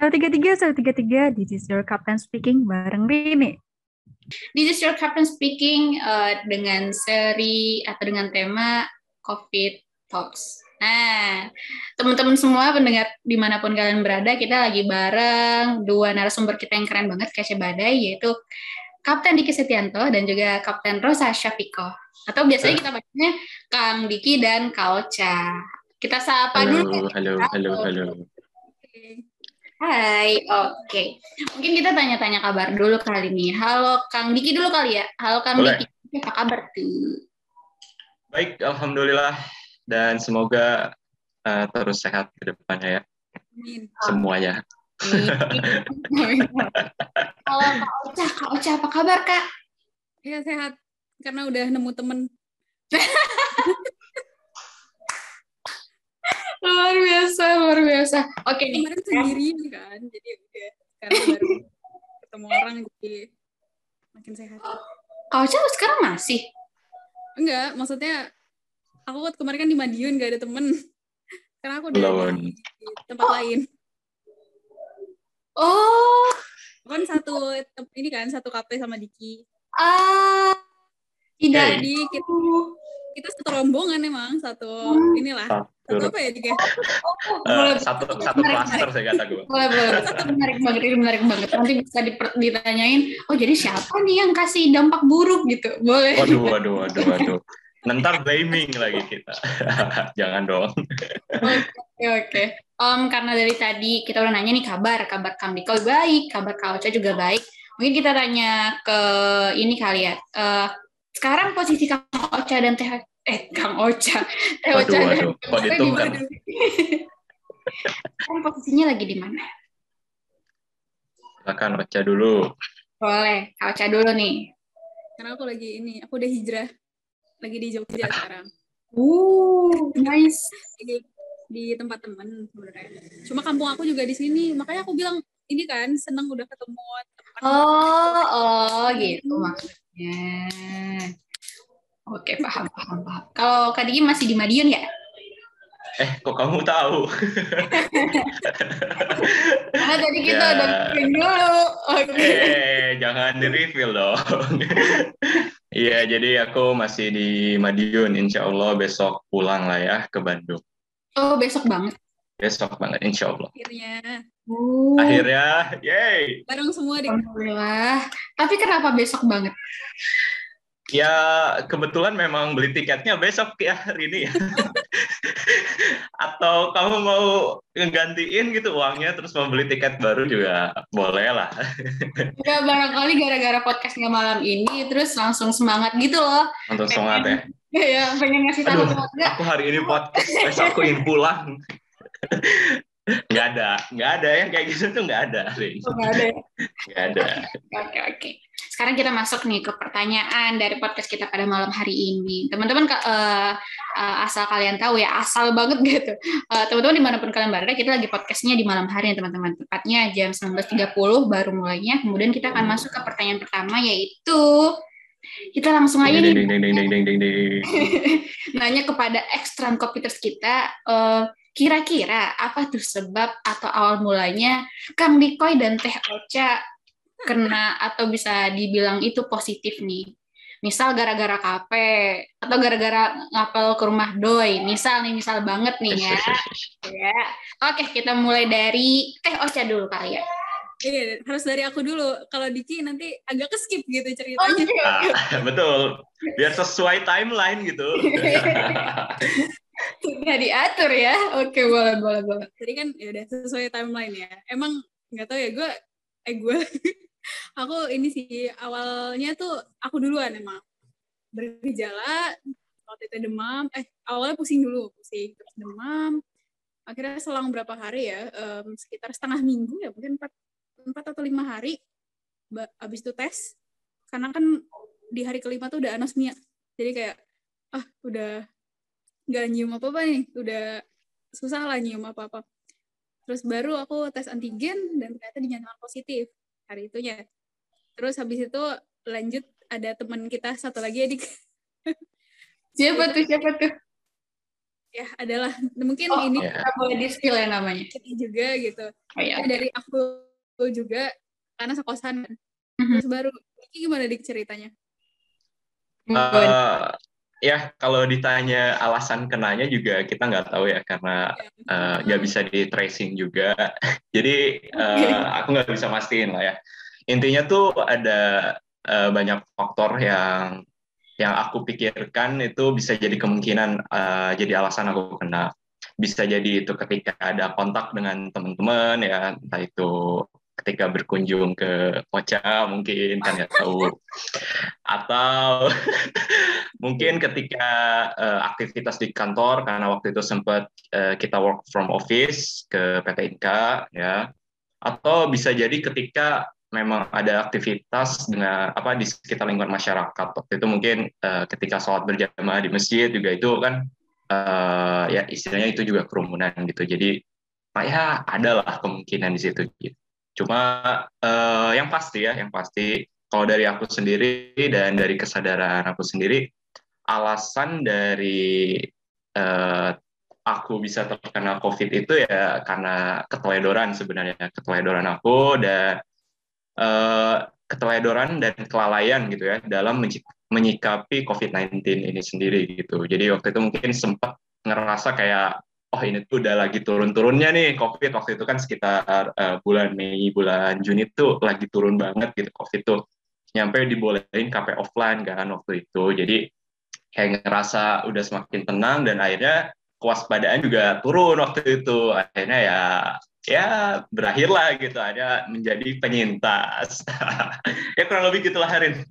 133, 133, this is your captain speaking bareng Rini. This is your captain speaking uh, dengan seri atau dengan tema COVID Talks. Nah, teman-teman semua pendengar di mana pun kalian berada, kita lagi bareng dua narasumber kita yang keren banget, Kesha Badai, yaitu Kapten Diki Setianto dan juga Kapten Rosa Syafiko. Atau biasanya kita panggilnya Kang Diki dan Kauca. Kita sapa Halo, dulu. halo, halo, halo. Hai, oke. Mungkin kita tanya-tanya kabar dulu kali ini. Halo Kang Diki dulu kali ya. Halo Kang Boleh. Diki, apa kabar tuh? Baik, alhamdulillah dan semoga uh, terus sehat ke depannya ya Amin. semuanya. Halo Kak Ocha, Kak Ocha apa kabar Kak? Ya sehat karena udah nemu temen. Luar biasa, luar biasa. Oke nih, Kemarin sendirian kan, jadi udah sekarang baru ketemu orang jadi makin sehat. Kak Ocha sekarang masih? Enggak, maksudnya aku waktu kemarin kan di Madiun gak ada temen. Karena aku udah di tempat lain. Oh, Kan satu ini kan satu kafe sama Diki. ah, tidak. Jadi kita, kita satu rombongan emang satu inilah. Satu Satu, apa ya uh, satu, satu klaster saya kata gue. Boleh, boleh. Itu menarik banget, ini menarik banget. Nanti bisa diper- ditanyain, oh jadi siapa nih yang kasih dampak buruk gitu? Boleh. Waduh, waduh, waduh, waduh. Ntar blaming lagi kita. Jangan dong. Oke, oke. Om, karena dari tadi kita udah nanya nih kabar, kabar Kang Diko baik, kabar Kak Ocha juga baik. Mungkin kita tanya ke ini kali ya. Eh, sekarang posisi Kang Ocha dan Teh eh Kang Ocha, Waduh, Ocha waduh. Kok ditungkan? mana? Sekarang posisinya lagi di mana? Silakan baca dulu. Boleh, Kak Ocha dulu nih. Karena aku lagi ini, aku udah hijrah. Lagi di Jogja sekarang. Uh, nice. di, di tempat temen sebenarnya. Cuma kampung aku juga di sini, makanya aku bilang ini kan seneng udah ketemu teman. Oh, oh gitu maksudnya. Oke, paham, paham, paham. Kalau Kak Diki masih di Madiun ya? Eh, kok kamu tahu? Karena tadi kita Ya. udah dulu. Oke. eh, jangan di-reveal dong. Iya, jadi aku masih di Madiun. Insya Allah besok pulang lah ya ke Bandung. Oh, besok banget. Besok banget, insya Allah. Akhirnya Uh, Akhirnya, yay! bareng semua di Alhamdulillah. Tapi kenapa besok banget? Ya, kebetulan memang beli tiketnya besok ya hari ini ya. Atau kamu mau ngegantiin gitu uangnya terus mau beli tiket baru juga boleh lah. Ya, barangkali gara-gara podcastnya malam ini, terus langsung semangat gitu loh. Untuk semangat ya. Ya, pengen ngasih tahu Aduh, keluarga. aku hari ini podcast, besok aku ingin pulang. Nggak ada, nggak ada yang kayak gitu tuh nggak ada. Rin. Oh, nggak ada ya? Nggak ada. Oke, oke. Sekarang kita masuk nih ke pertanyaan dari podcast kita pada malam hari ini. Teman-teman, eh, eh, asal kalian tahu ya, asal banget gitu. Eh, teman-teman di mana pun kalian berada, kita lagi podcastnya di malam hari ya teman-teman. Tepatnya jam 19.30 baru mulainya. Kemudian kita akan masuk ke pertanyaan pertama, yaitu kita langsung aja Ding, nih ding, ding, ding, ding, ding, ding, ding. nanya kepada ekstran computers kita eh, kira-kira apa tuh sebab atau awal mulanya Kang Dikoy dan Teh Ocha kena atau bisa dibilang itu positif nih misal gara-gara kafe atau gara-gara ngapel ke rumah doi misal nih misal banget nih ya ya oke kita mulai dari Teh Ocha dulu kali ya Iya, harus dari aku dulu. Kalau Diki nanti agak ke skip gitu oh, ceritanya. iya. Ah, betul. Biar sesuai timeline gitu. sudah diatur ya? Oke boleh boleh boleh. Jadi kan ya udah sesuai timeline ya. Emang nggak tahu ya gue eh gue aku ini sih awalnya tuh aku duluan emang. Bergejala waktu itu demam eh awalnya pusing dulu pusing terus demam. Akhirnya selang berapa hari ya em, sekitar setengah minggu ya mungkin empat empat atau lima hari abis itu tes. Karena kan di hari kelima tuh udah anosmia. Jadi kayak ah udah nggak nyium apa apa nih udah susah lah nyium apa apa terus baru aku tes antigen dan ternyata dinyatakan positif hari itunya terus habis itu lanjut ada teman kita satu lagi adik siapa tuh siapa tuh ya adalah mungkin Oh, ini ya. Boleh di spill ya namanya. kita juga gitu Oh. Ya, dari aku juga karena sekosan kan. Mhm. terus baru ini gimana dik ceritanya Boleh. Ya kalau ditanya alasan kenanya juga kita nggak tahu ya karena eh, nggak bisa di tracing juga. Jadi eh, aku nggak bisa mastiin lah ya. Intinya tuh ada eh, banyak faktor yang yang aku pikirkan itu bisa jadi kemungkinan eh, jadi alasan aku kena. Bisa jadi itu ketika ada kontak dengan teman-teman ya, entah itu ketika berkunjung ke Ocha mungkin kan nggak tahu. Atau mungkin ketika eh, aktivitas di kantor karena waktu itu sempat eh, kita work from office ke PT Inka ya. Atau bisa jadi ketika memang ada aktivitas dengan apa di sekitar lingkungan masyarakat. Waktu itu mungkin eh, ketika sholat berjamaah di masjid juga itu kan eh, ya istilahnya itu juga kerumunan gitu. Jadi ya ada lah kemungkinan di situ gitu. Cuma eh, yang pasti ya yang pasti kalau dari aku sendiri dan dari kesadaran aku sendiri alasan dari eh, aku bisa terkena COVID itu ya karena keteledoran sebenarnya keteledoran aku dan eh, keteledoran dan kelalaian gitu ya dalam menyikapi COVID-19 ini sendiri gitu. Jadi waktu itu mungkin sempat ngerasa kayak oh ini tuh udah lagi turun-turunnya nih COVID waktu itu kan sekitar eh, bulan Mei, bulan Juni tuh lagi turun banget gitu COVID tuh. Nyampe dibolehin KP offline kan waktu itu. Jadi kayak ngerasa udah semakin tenang dan akhirnya kewaspadaan juga turun waktu itu. Akhirnya ya ya berakhirlah gitu ada menjadi penyintas. ya kurang lebih gitulah Harin.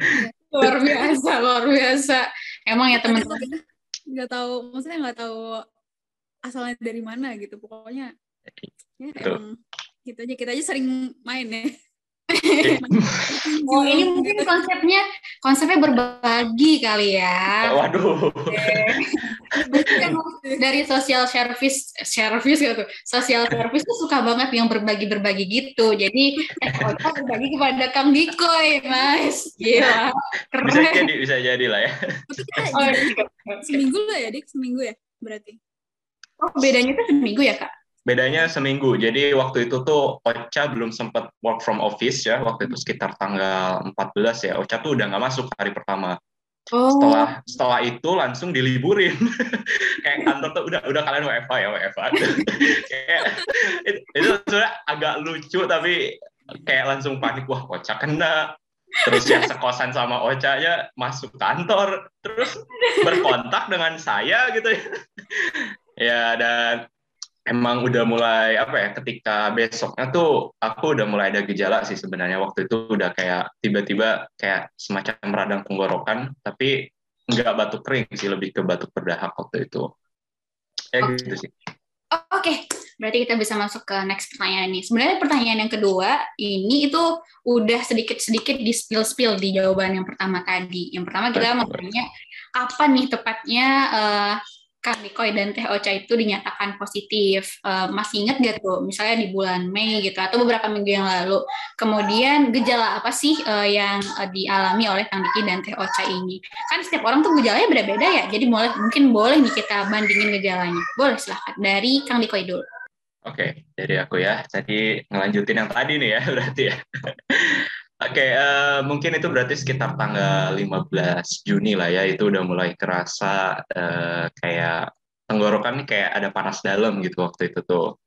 luar biasa, luar biasa. Emang ya teman-teman. nggak tahu maksudnya nggak tahu asalnya dari mana gitu pokoknya ya Betul. emang gitu aja kita aja sering main ya Oh, ini mungkin konsepnya konsepnya berbagi kali ya. Waduh. Kan dari social service service gitu. Social service tuh suka banget yang berbagi-berbagi gitu. Jadi eh, berbagi kepada Kang Dikoy, nice. Gila. Bisa jadi bisa jadi lah ya. kita Oh, jadi seminggu lah ya dik seminggu ya berarti oh, bedanya tuh seminggu ya, Kak? Bedanya seminggu. Jadi waktu itu tuh Ocha belum sempat work from office ya. Waktu itu sekitar tanggal 14 ya. Ocha tuh udah nggak masuk hari pertama. Oh, Setelah setelah itu langsung diliburin. kayak kantor tuh udah udah kalian WFA ya WFA. kayak itu, itu sebenarnya agak lucu tapi kayak langsung panik wah Ocha kena. Terus yang sekosan sama Ocha nya masuk kantor, terus berkontak dengan saya gitu ya. Ya dan emang udah mulai apa ya ketika besoknya tuh aku udah mulai ada gejala sih sebenarnya waktu itu udah kayak tiba-tiba kayak semacam radang tenggorokan tapi nggak batuk kering sih lebih ke batuk berdahak waktu itu ya Oke. gitu sih Oke, berarti kita bisa masuk ke next pertanyaan ini. Sebenarnya pertanyaan yang kedua ini itu udah sedikit-sedikit di spill-spill di jawaban yang pertama tadi. Yang pertama kita mau tanya kapan nih tepatnya eh, Kang Dikoy dan Teh Ocha itu dinyatakan positif. Eh, masih ingat gak tuh? Misalnya di bulan Mei gitu atau beberapa minggu yang lalu. Kemudian gejala apa sih eh, yang eh, dialami oleh Kang Diki dan Teh Ocha ini? Kan setiap orang tuh gejalanya beda-beda ya. Jadi boleh mungkin boleh nih kita bandingin gejalanya. Boleh silahkan. Dari Kang Dikoy dulu. Oke, dari aku ya. Tadi ngelanjutin yang tadi nih ya, berarti ya. Oke, eh, mungkin itu berarti sekitar tanggal 15 Juni lah ya, itu udah mulai kerasa eh, kayak tenggorokan nih kayak ada panas dalam gitu waktu itu tuh.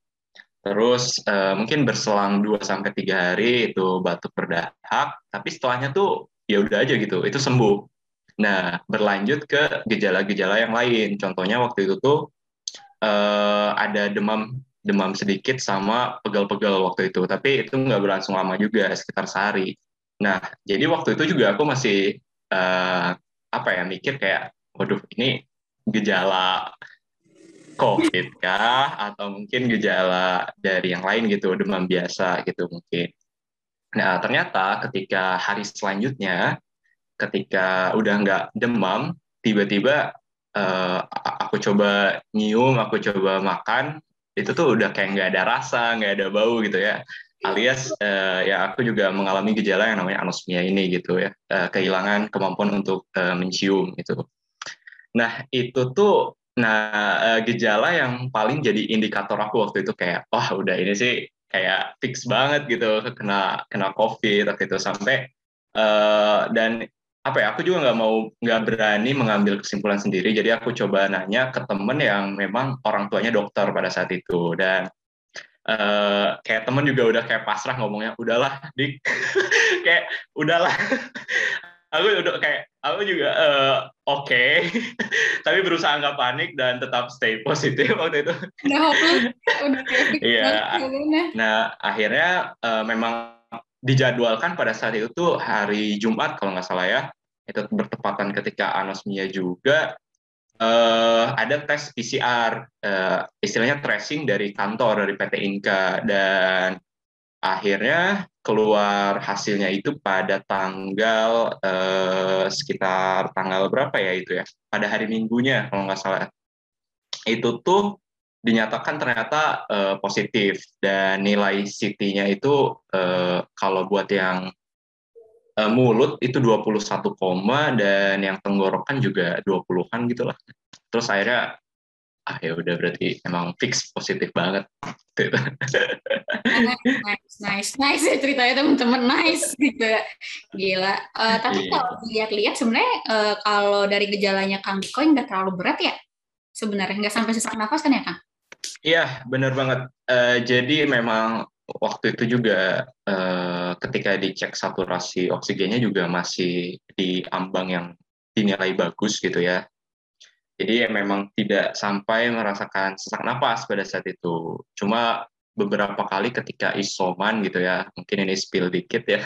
Terus eh, mungkin berselang 2 sampai 3 hari itu batuk berdahak, tapi setelahnya tuh ya udah aja gitu, itu sembuh. Nah, berlanjut ke gejala-gejala yang lain. Contohnya waktu itu tuh eh, ada demam demam sedikit sama pegal-pegal waktu itu. Tapi itu nggak berlangsung lama juga, sekitar sehari. Nah, jadi waktu itu juga aku masih eh, apa ya mikir kayak, waduh ini gejala COVID kah? Atau mungkin gejala dari yang lain gitu, demam biasa gitu mungkin. Nah, ternyata ketika hari selanjutnya, ketika udah nggak demam, tiba-tiba eh, aku coba nyium, aku coba makan, itu tuh udah kayak nggak ada rasa, nggak ada bau gitu ya. Alias eh, ya aku juga mengalami gejala yang namanya anosmia ini gitu ya, Eh, kehilangan kemampuan untuk eh, mencium gitu. Nah itu tuh Nah, uh, gejala yang paling jadi indikator aku waktu itu kayak, wah udah ini sih kayak fix banget gitu kena kena COVID waktu itu sampai uh, dan apa ya aku juga nggak mau nggak berani mengambil kesimpulan sendiri. Jadi aku coba nanya ke temen yang memang orang tuanya dokter pada saat itu. Dan uh, kayak temen juga udah kayak pasrah ngomongnya udahlah dik. Kayak udahlah. Aku udah kayak aku juga uh, oke. Okay. tapi berusaha nggak panik dan tetap stay positif waktu itu. Udah udah iya. nah akhirnya uh, memang dijadwalkan pada saat itu hari Jumat kalau nggak salah ya. Itu bertepatan ketika anosmia juga uh, ada tes PCR uh, eh, istilahnya tracing dari kantor dari PT Inka. Dan akhirnya keluar hasilnya itu pada tanggal uh, sekitar tanggal berapa ya itu ya? Pada hari minggunya kalau nggak salah. Itu tuh dinyatakan ternyata uh, positif dan nilai CT-nya itu uh, kalau buat yang uh, mulut itu 21 koma dan yang tenggorokan juga 20-an gitu lah. Terus akhirnya ah ya udah berarti emang fix positif banget. nice, nice, nice ya ceritanya teman-teman nice gitu. Gila. Uh, tapi yeah. kalau dilihat-lihat sebenarnya uh, kalau dari gejalanya Kang Koin nggak terlalu berat ya sebenarnya nggak sampai sesak nafas kan ya Kang? Iya, benar banget. Uh, jadi memang waktu itu juga uh, ketika dicek saturasi oksigennya juga masih di ambang yang dinilai bagus gitu ya. Jadi ya memang tidak sampai merasakan sesak napas pada saat itu. Cuma beberapa kali ketika isoman gitu ya, mungkin ini spill dikit ya,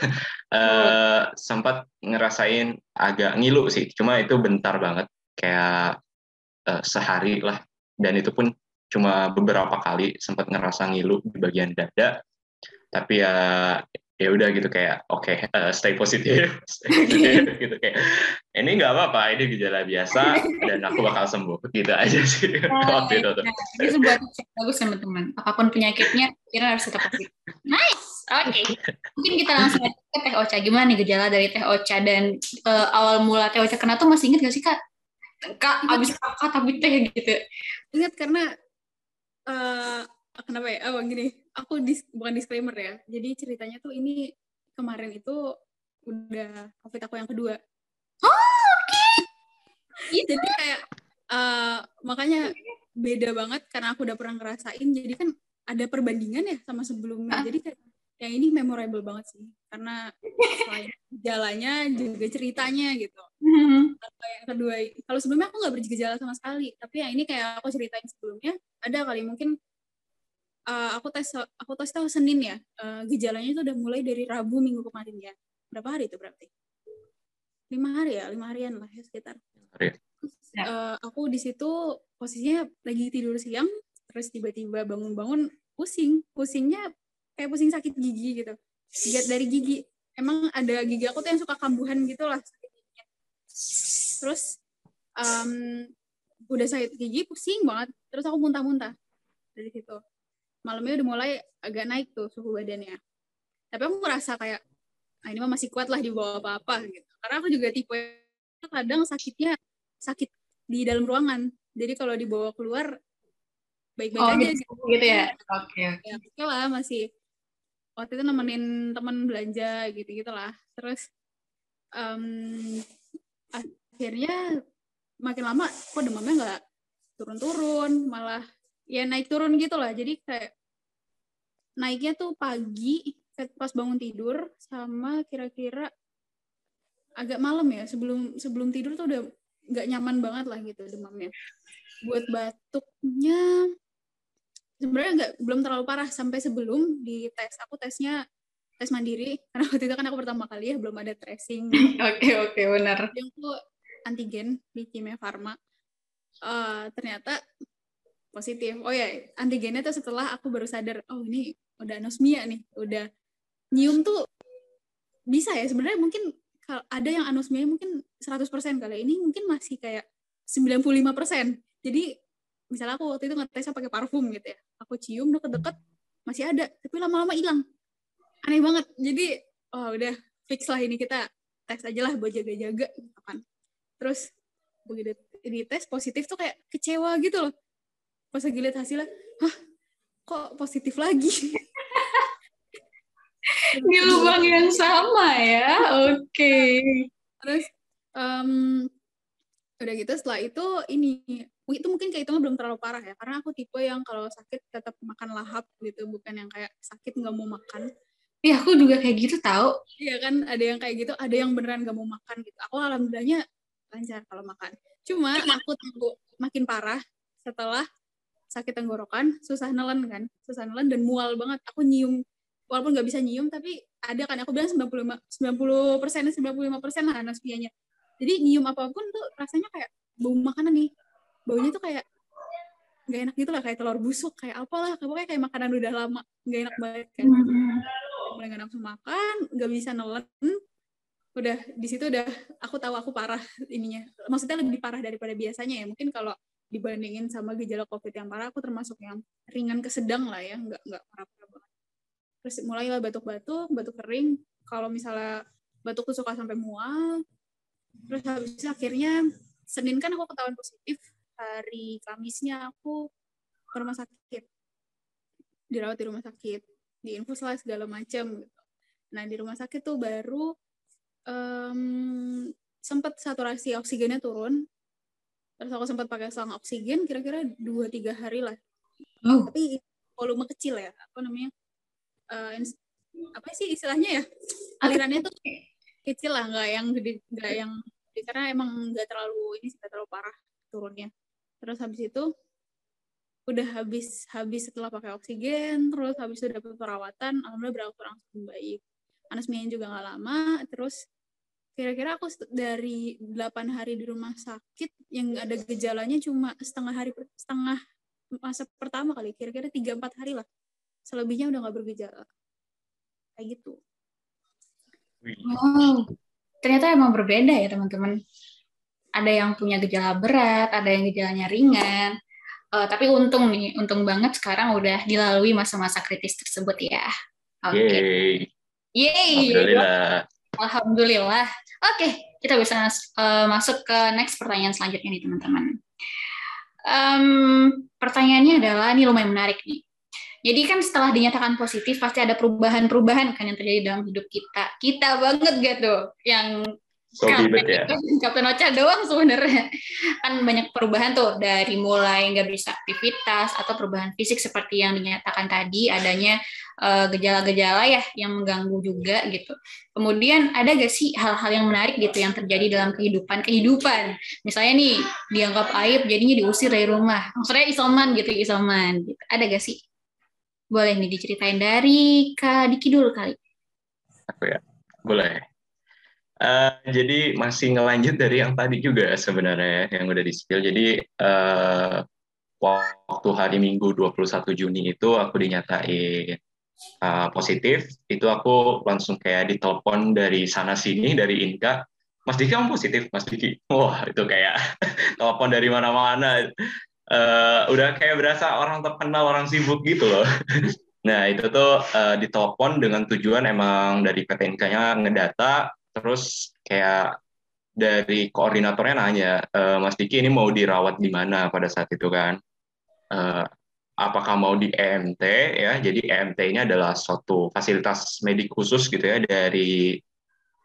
uh, sempat ngerasain agak ngilu sih. Cuma itu bentar banget, kayak uh, sehari lah. Dan itu pun cuma beberapa kali sempat ngerasa ngilu di bagian dada. Tapi ya ya udah gitu kayak oke okay, uh, eh, stay positif gitu kayak ini nggak apa-apa ini gejala biasa dan aku bakal sembuh. Gitu aja sih. Waktu itu tuh. Nah, ini sebuah bagus teman-teman. Apa pun penyakitnya kita harus tetap positif. Nice. Oke. Okay. mungkin kita langsung ke teh ocha. Gimana nih gejala dari teh ocha? Dan uh, awal mula teh ocha kena tuh masih inget gak sih kak? Kak abis kakak tapi teh gitu. Ingat karena uh, kenapa ya? Oh gini, aku dis, bukan disclaimer ya. Jadi ceritanya tuh ini kemarin itu udah covid aku yang kedua. Oh, oke. Okay. Jadi kayak uh, makanya beda banget karena aku udah pernah ngerasain. Jadi kan ada perbandingan ya sama sebelumnya. Jadi kayak yang ini memorable banget sih karena selain gejalanya juga ceritanya gitu. Mm-hmm. Kalau yang kedua, kalau sebelumnya aku nggak bergejala sama sekali, tapi yang ini kayak aku ceritain sebelumnya ada kali mungkin uh, aku tes aku tes tahu Senin ya uh, gejalanya itu udah mulai dari Rabu minggu kemarin ya berapa hari itu berarti lima hari ya lima harian lah ya sekitar. Hari. Uh, aku di situ posisinya lagi tidur siang terus tiba-tiba bangun-bangun pusing pusingnya kayak pusing sakit gigi gitu lihat dari gigi. Emang ada gigi aku tuh yang suka kambuhan gitu lah. Terus um, udah sakit gigi pusing banget. Terus aku muntah-muntah dari situ. Malamnya udah mulai agak naik tuh suhu badannya. Tapi aku ngerasa kayak nah ini mah masih kuat lah di bawah apa-apa gitu. Karena aku juga tipe kadang sakitnya sakit di dalam ruangan. Jadi kalau dibawa keluar baik-baik oh, aja gitu, gitu. ya? Oke okay, ya lah masih waktu itu nemenin teman belanja gitu gitulah terus um, akhirnya makin lama kok demamnya nggak turun-turun malah ya naik turun gitu lah jadi kayak naiknya tuh pagi pas bangun tidur sama kira-kira agak malam ya sebelum sebelum tidur tuh udah nggak nyaman banget lah gitu demamnya. Buat batuknya sebenarnya nggak belum terlalu parah. Sampai sebelum di tes aku tesnya tes mandiri. Karena waktu itu kan aku pertama kali ya belum ada tracing. Oke oke okay, okay, benar. Yang tuh antigen di kimia farma uh, ternyata positif. Oh ya antigennya tuh setelah aku baru sadar oh ini udah anosmia nih udah nyium tuh bisa ya. Sebenarnya mungkin kalau ada yang anosmia mungkin 100% kali. Ini mungkin masih kayak 95% jadi misalnya aku waktu itu ngetesnya pakai parfum gitu ya. Aku cium deket-deket masih ada tapi lama-lama hilang. Aneh banget. Jadi oh udah fix lah ini. Kita tes aja lah buat jaga-jaga gitu kan. Terus begitu di tes positif tuh kayak kecewa gitu loh. Pas lagi lihat hasilnya hah kok positif lagi? Di lubang yang sama ya? Oke. Okay. terus um, udah gitu setelah itu ini itu mungkin kayak itu belum terlalu parah ya karena aku tipe yang kalau sakit tetap makan lahap gitu bukan yang kayak sakit nggak mau makan Iya, aku juga kayak gitu tahu. Iya kan, ada yang kayak gitu, ada yang beneran gak mau makan gitu. Aku alhamdulillahnya lancar kalau makan. Cuma, aku tunggu makin parah setelah sakit tenggorokan, susah nelen kan, susah nelen dan mual banget. Aku nyium, walaupun nggak bisa nyium, tapi ada kan, aku bilang 95, 90 persen, 95 persen lah anosmianya. Jadi nyium apa pun tuh rasanya kayak bau makanan nih. Baunya tuh kayak nggak enak gitu lah, kayak telur busuk, kayak apalah, kayak kayak makanan udah lama, nggak enak banget kan. Mulai gak nafsu makan nggak bisa nelen udah di situ udah aku tahu aku parah ininya maksudnya lebih parah daripada biasanya ya mungkin kalau dibandingin sama gejala covid yang parah aku termasuk yang ringan ke sedang lah ya nggak nggak parah-parah banget terus mulailah batuk-batuk batuk kering kalau misalnya batuk tuh suka sampai mual terus habis akhirnya senin kan aku ketahuan positif hari kamisnya aku ke rumah sakit dirawat di rumah sakit di infus lah segala macam gitu. Nah di rumah sakit tuh baru um, sempat saturasi oksigennya turun. Terus aku sempat pakai selang oksigen kira-kira dua tiga hari lah. Oh. Tapi volume kecil ya, apa namanya? Uh, apa sih istilahnya ya? Alirannya tuh kecil lah, nggak yang gede, nggak yang karena emang nggak terlalu ini sih terlalu parah turunnya. Terus habis itu udah habis habis setelah pakai oksigen terus habis itu dapat perawatan alhamdulillah berangsur langsung baik. Anosmianya juga nggak lama terus kira-kira aku dari 8 hari di rumah sakit yang ada gejalanya cuma setengah hari setengah masa pertama kali kira-kira tiga empat hari lah. Selebihnya udah nggak bergejala. Kayak gitu. Wow ternyata emang berbeda ya teman-teman ada yang punya gejala berat ada yang gejalanya ringan Uh, tapi untung nih, untung banget sekarang udah dilalui masa-masa kritis tersebut ya. Oke. Okay. Yeay. Alhamdulillah. Alhamdulillah. Oke, okay, kita bisa uh, masuk ke next pertanyaan selanjutnya nih teman-teman. Um, pertanyaannya adalah ini lumayan menarik nih. Jadi kan setelah dinyatakan positif pasti ada perubahan-perubahan kan yang terjadi dalam hidup kita. Kita banget gak tuh yang So Kapten, ya. Kapten Ocha doang sebenarnya. Kan banyak perubahan tuh dari mulai nggak bisa aktivitas atau perubahan fisik seperti yang dinyatakan tadi adanya gejala eh, gejala-gejala ya yang mengganggu juga gitu. Kemudian ada gak sih hal-hal yang menarik gitu yang terjadi dalam kehidupan kehidupan? Misalnya nih dianggap aib jadinya diusir dari rumah. Maksudnya isoman gitu isoman. Gitu. Ada gak sih? Boleh nih diceritain dari Kak Diki dulu kali. Aku ya, boleh. Uh, jadi masih ngelanjut dari yang tadi juga sebenarnya yang udah di-spill. Jadi uh, waktu hari Minggu 21 Juni itu aku dinyatain uh, positif, itu aku langsung kayak ditelepon dari sana sini dari Inka, Mas Diki kamu positif, Mas Diki. Wah itu kayak telepon dari mana-mana. Uh, udah kayak berasa orang terkenal, orang sibuk gitu loh. nah itu tuh uh, ditelepon dengan tujuan emang dari PT Inka-nya ngedata terus kayak dari koordinatornya nanya e, Mas Diki ini mau dirawat di mana pada saat itu kan e, apakah mau di EMT ya jadi EMT ini adalah suatu fasilitas medik khusus gitu ya dari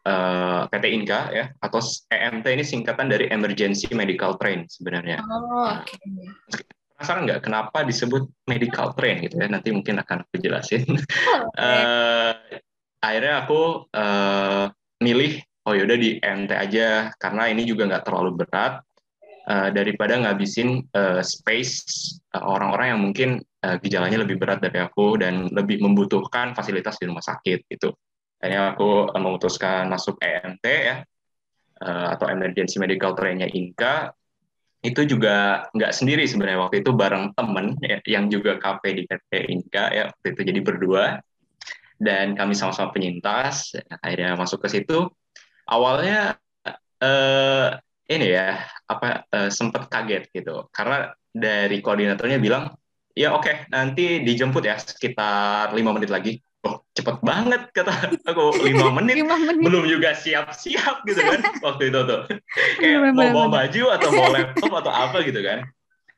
uh, PT Inka ya atau EMT ini singkatan dari Emergency Medical Train sebenarnya. Oh, okay. Penasaran nggak kenapa disebut medical train gitu ya? Nanti mungkin akan aku jelasin. Oh, okay. uh, akhirnya aku uh, milih oh yaudah di MT aja karena ini juga nggak terlalu berat uh, daripada ngabisin uh, space orang orang-orang yang mungkin gejalanya lebih berat dari aku dan lebih membutuhkan fasilitas di rumah sakit gitu. Akhirnya aku memutuskan masuk EMT ya atau Emergency Medical Trainnya Inka itu juga nggak sendiri sebenarnya waktu itu bareng temen ya, yang juga KP di PT Inka ya waktu itu jadi berdua dan kami sama-sama penyintas akhirnya masuk ke situ. Awalnya uh, ini ya apa uh, sempat kaget gitu. Karena dari koordinatornya bilang ya oke okay, nanti dijemput ya sekitar lima menit lagi. Oh cepet banget kata aku. Lima menit, menit. belum juga siap-siap gitu kan waktu itu tuh. Kayak Bener, mau bawa baju atau bawa laptop atau apa gitu kan.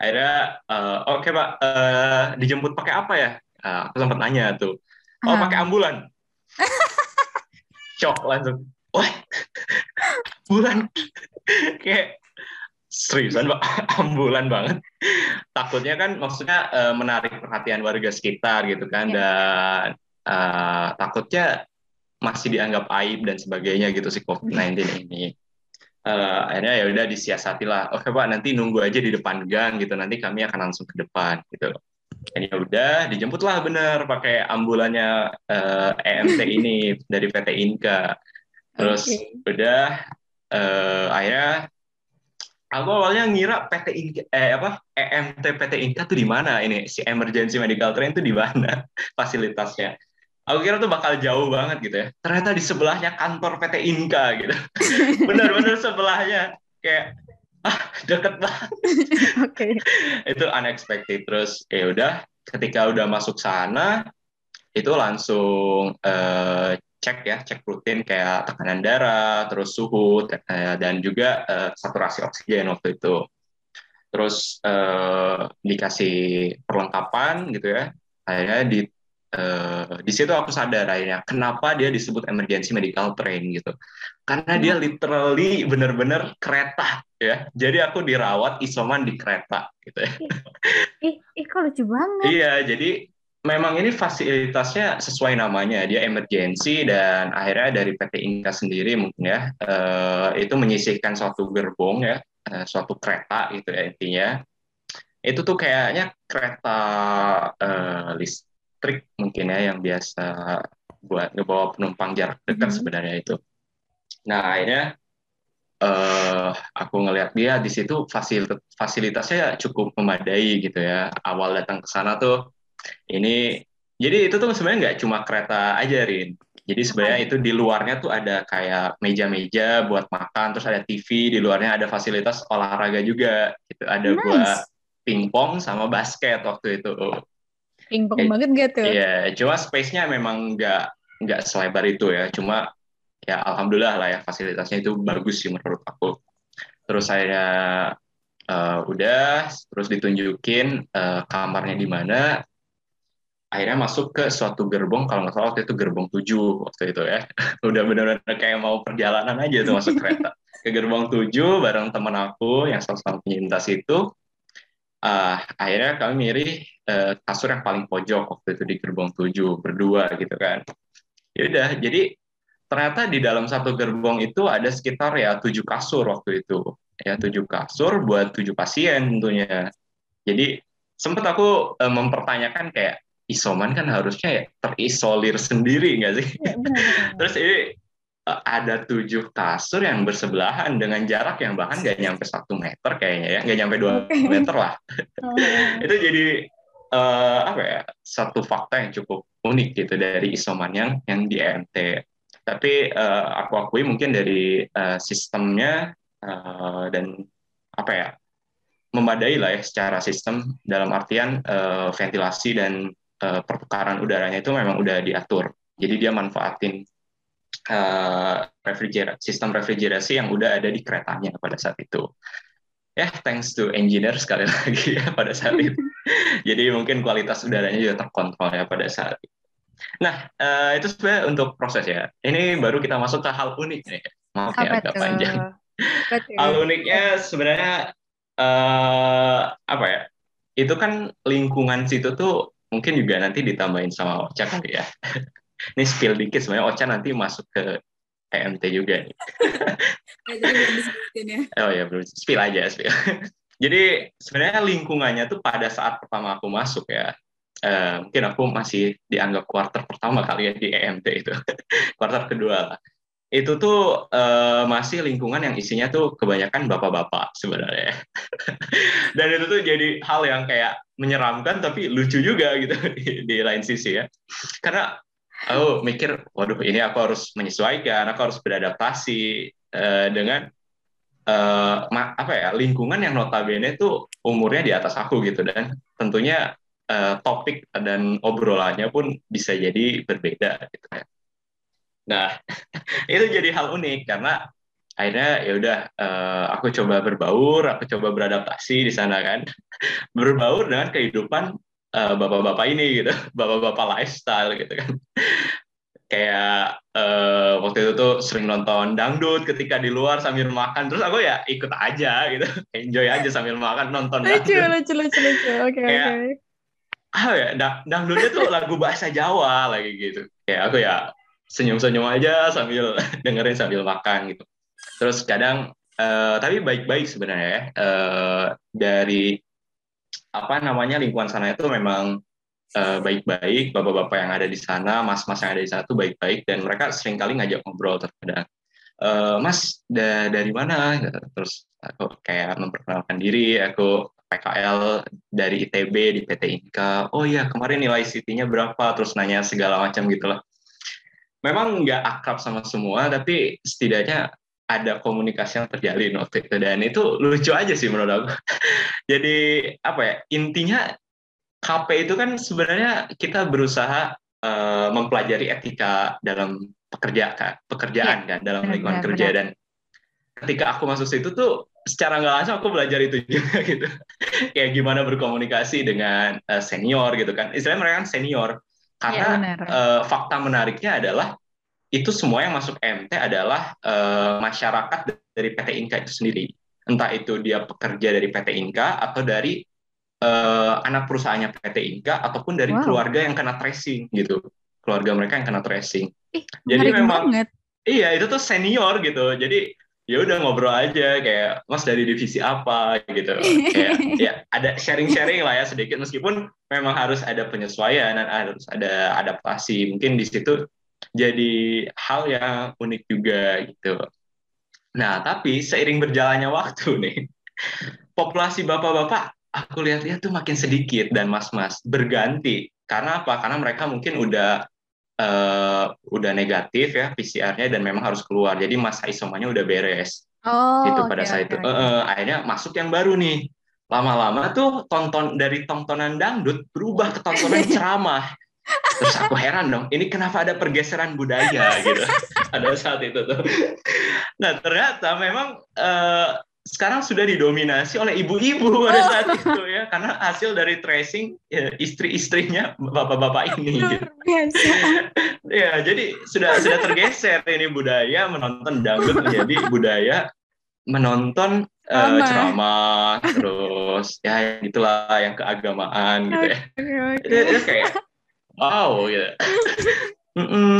Akhirnya eh, oke pak eh, dijemput pakai apa ya? Eh, aku sempat nanya tuh oh pakai ambulan shock langsung wah ambulan kayak seriusan pak ambulan banget takutnya kan maksudnya eh, menarik perhatian warga sekitar gitu kan Iya. dan eh, takutnya masih dianggap aib dan sebagainya gitu si COVID-19 ini. Eh, akhirnya ya udah disiasati lah. Oke pak, nanti nunggu aja di depan gang gitu. Nanti kami akan langsung ke depan gitu. Dan ya udah, dijemputlah bener pakai ambulannya eh, EMT ini dari PT Inka. Terus Oke. udah eh, akhirnya aku awalnya ngira PT Inka eh apa EMT PT Inka tuh di mana ini si emergency medical train tuh di mana fasilitasnya. Aku kira tuh bakal jauh banget gitu ya. Ternyata di sebelahnya kantor PT Inka gitu. Bener-bener sebelahnya kayak ah deket banget. Oke. itu unexpected. Terus ya udah ketika udah masuk sana itu langsung eh, cek ya cek rutin kayak tekanan darah terus suhu eh, dan juga eh, saturasi oksigen waktu itu. Terus eh, dikasih perlengkapan gitu ya. Akhirnya di eh, di situ aku sadar akhirnya kenapa dia disebut emergency medical train gitu. Karena dia literally bener-bener kereta ya jadi aku dirawat isoman di kereta gitu ya Ih, ih kok lucu banget. Iya, jadi memang ini fasilitasnya sesuai namanya, dia emergency dan akhirnya dari PT Inka sendiri mungkin ya eh, itu menyisihkan suatu gerbong ya, eh, suatu kereta gitu ya intinya. Itu tuh kayaknya kereta eh, listrik mungkin ya yang biasa buat ngebawa penumpang jarak dekat Mhm. sebenarnya itu. Nah akhirnya eh aku ngelihat dia di situ fasilitas fasilitasnya cukup memadai gitu ya. Awal datang ke sana tuh ini jadi itu tuh sebenarnya nggak cuma kereta aja Rin. Jadi sebenarnya itu di luarnya tuh ada kayak meja-meja buat makan, terus ada TV, di luarnya ada fasilitas olahraga juga gitu. Ada buat Nice. pingpong sama basket waktu itu. Pingpong Eh, banget gak tuh? Iya, cuma space-nya memang nggak nggak selebar itu ya. Cuma ya alhamdulillah lah ya fasilitasnya itu bagus sih menurut aku. Terus saya eh, udah, terus ditunjukin eh, kamarnya di mana. Akhirnya masuk ke suatu gerbong, kalau nggak salah waktu itu gerbong 7 waktu itu ya. Udah benar-benar kayak mau perjalanan aja tuh masuk kereta. Ke gerbong 7 bareng teman aku yang sama-sama penyintas itu. Ah, akhirnya kami milih eh, kasur yang paling pojok waktu itu di gerbong 7 berdua gitu kan. Ya udah, jadi ternyata di dalam satu gerbong itu ada sekitar ya tujuh kasur waktu itu. Ya tujuh kasur buat tujuh pasien tentunya. Jadi sempat aku eh, mempertanyakan kayak isoman kan harusnya ya terisolir sendiri nggak sih? Benar-benar. Terus ini eh, ada tujuh kasur yang bersebelahan dengan jarak yang bahkan nggak nyampe satu meter kayaknya ya, nggak nyampe dua meter lah Oh. itu jadi eh, apa ya satu fakta yang cukup unik gitu dari isoman yang yang di EMT. Tapi eh, aku akui mungkin dari eh, sistemnya eh, dan apa ya memadai lah ya secara sistem dalam artian eh, ventilasi dan eh, pertukaran udaranya itu memang udah diatur. Jadi dia manfaatin refrigerasi sistem refrigerasi yang udah ada di keretanya pada saat itu ya thanks to engineer sekali lagi ya pada saat itu. Jadi mungkin kualitas udaranya juga terkontrol ya pada saat itu. Nah, eh, itu sebenarnya untuk proses ya. Ini baru kita masuk ke hal unik nih. Maaf ya agak panjang. Hal uniknya sebenarnya eh, apa ya? Itu kan lingkungan situ tuh mungkin juga nanti ditambahin sama Ocha kali ya. Ini spill dikit sebenarnya Ocha nanti masuk ke EMT juga nih. Ya, ya. Oh ya, belum spill aja, spill. Jadi sebenarnya lingkungannya tuh pada saat pertama aku masuk ya, eh, mungkin aku masih dianggap quarter pertama kali ya di EMT itu, quarter kedua lah. Itu tuh eh, masih lingkungan yang isinya tuh kebanyakan bapak-bapak sebenarnya. Dan itu tuh jadi hal yang kayak menyeramkan tapi lucu juga gitu di, di lain sisi ya. Karena aku mikir, waduh ini aku harus menyesuaikan, aku harus beradaptasi eh, dengan ma- apa ya lingkungan yang notabene tuh umurnya di atas aku gitu dan tentunya uh, topik dan obrolannya pun bisa jadi berbeda gitu ya. Nah, itu jadi hal unik karena akhirnya ya udah uh, aku coba berbaur, aku coba beradaptasi di sana kan. berbaur dengan kehidupan uh, bapak-bapak ini gitu, bapak-bapak lifestyle gitu kan. Kayak uh, waktu itu tuh sering nonton dangdut ketika di luar sambil makan, terus aku ya ikut aja gitu, enjoy aja sambil makan nonton dangdut. Lucu, lucu, lucu, lucu. Oke, okay, oke. Okay. Ah ya, dangdutnya tuh lagu bahasa Jawa lagi gitu. Kayak aku ya senyum-senyum aja sambil dengerin sambil makan gitu. Terus kadang uh, tapi baik-baik sebenarnya ya uh, dari apa namanya lingkungan sana itu memang uh, baik-baik bapak-bapak yang ada di sana, mas-mas yang ada di sana itu baik-baik dan mereka sering kali ngajak ngobrol terkadang. Uh, mas da dari mana? Terus aku kayak memperkenalkan diri, aku PKL dari ITB di PT Inka. Oh iya kemarin nilai CT-nya berapa? Terus nanya segala macam gitulah memang nggak akrab sama semua, tapi setidaknya ada komunikasi yang terjalin waktu itu dan itu lucu aja sih menurut aku. Jadi apa ya intinya KP itu kan sebenarnya kita berusaha uh, mempelajari etika dalam pekerja pekerjaan ya, kan dalam lingkungan benar, kerja benar. dan ketika aku masuk situ tuh secara nggak langsung aku belajar itu juga gitu kayak gimana berkomunikasi dengan uh, senior gitu kan istilahnya mereka kan senior karena ya, uh, fakta menariknya adalah itu semua yang masuk MT adalah uh, masyarakat dari PT Inka itu sendiri. Entah itu dia pekerja dari PT Inka atau dari uh, anak perusahaannya PT Inka ataupun dari wow. keluarga yang kena tracing gitu. Keluarga mereka yang kena tracing. Eh, Jadi memang banget. Iya, itu tuh senior gitu. Jadi ya udah ngobrol aja kayak mas dari divisi apa? gitu. Kayak ya ada sharing-sharing lah ya sedikit meskipun memang harus ada penyesuaian dan harus ada adaptasi. Mungkin di situ jadi hal yang unik juga gitu. Nah tapi seiring berjalannya waktu nih populasi bapak-bapak aku lihat-lihat tuh makin sedikit dan mas-mas berganti. Karena apa? Karena mereka mungkin udah uh, udah negatif ya PCR-nya dan memang harus keluar. Jadi masa isomannya udah beres. Oh, itu pada okay, saat okay. itu. Uh, akhirnya masuk yang baru nih. Lama-lama tuh tonton dari tontonan dangdut berubah ke tontonan ceramah. Terus aku heran dong, ini kenapa ada pergeseran budaya gitu pada saat itu tuh. Nah ternyata memang uh, sekarang sudah didominasi oleh ibu-ibu pada saat oh. itu ya karena hasil dari tracing ya, istri-istrinya bapak-bapak ini gitu. ya jadi sudah sudah tergeser ini budaya menonton dangdut menjadi budaya menonton uh, ceramah terus ya itulah yang keagamaan gitu ya okay, okay. Itu, kayak wow gitu mm -mm.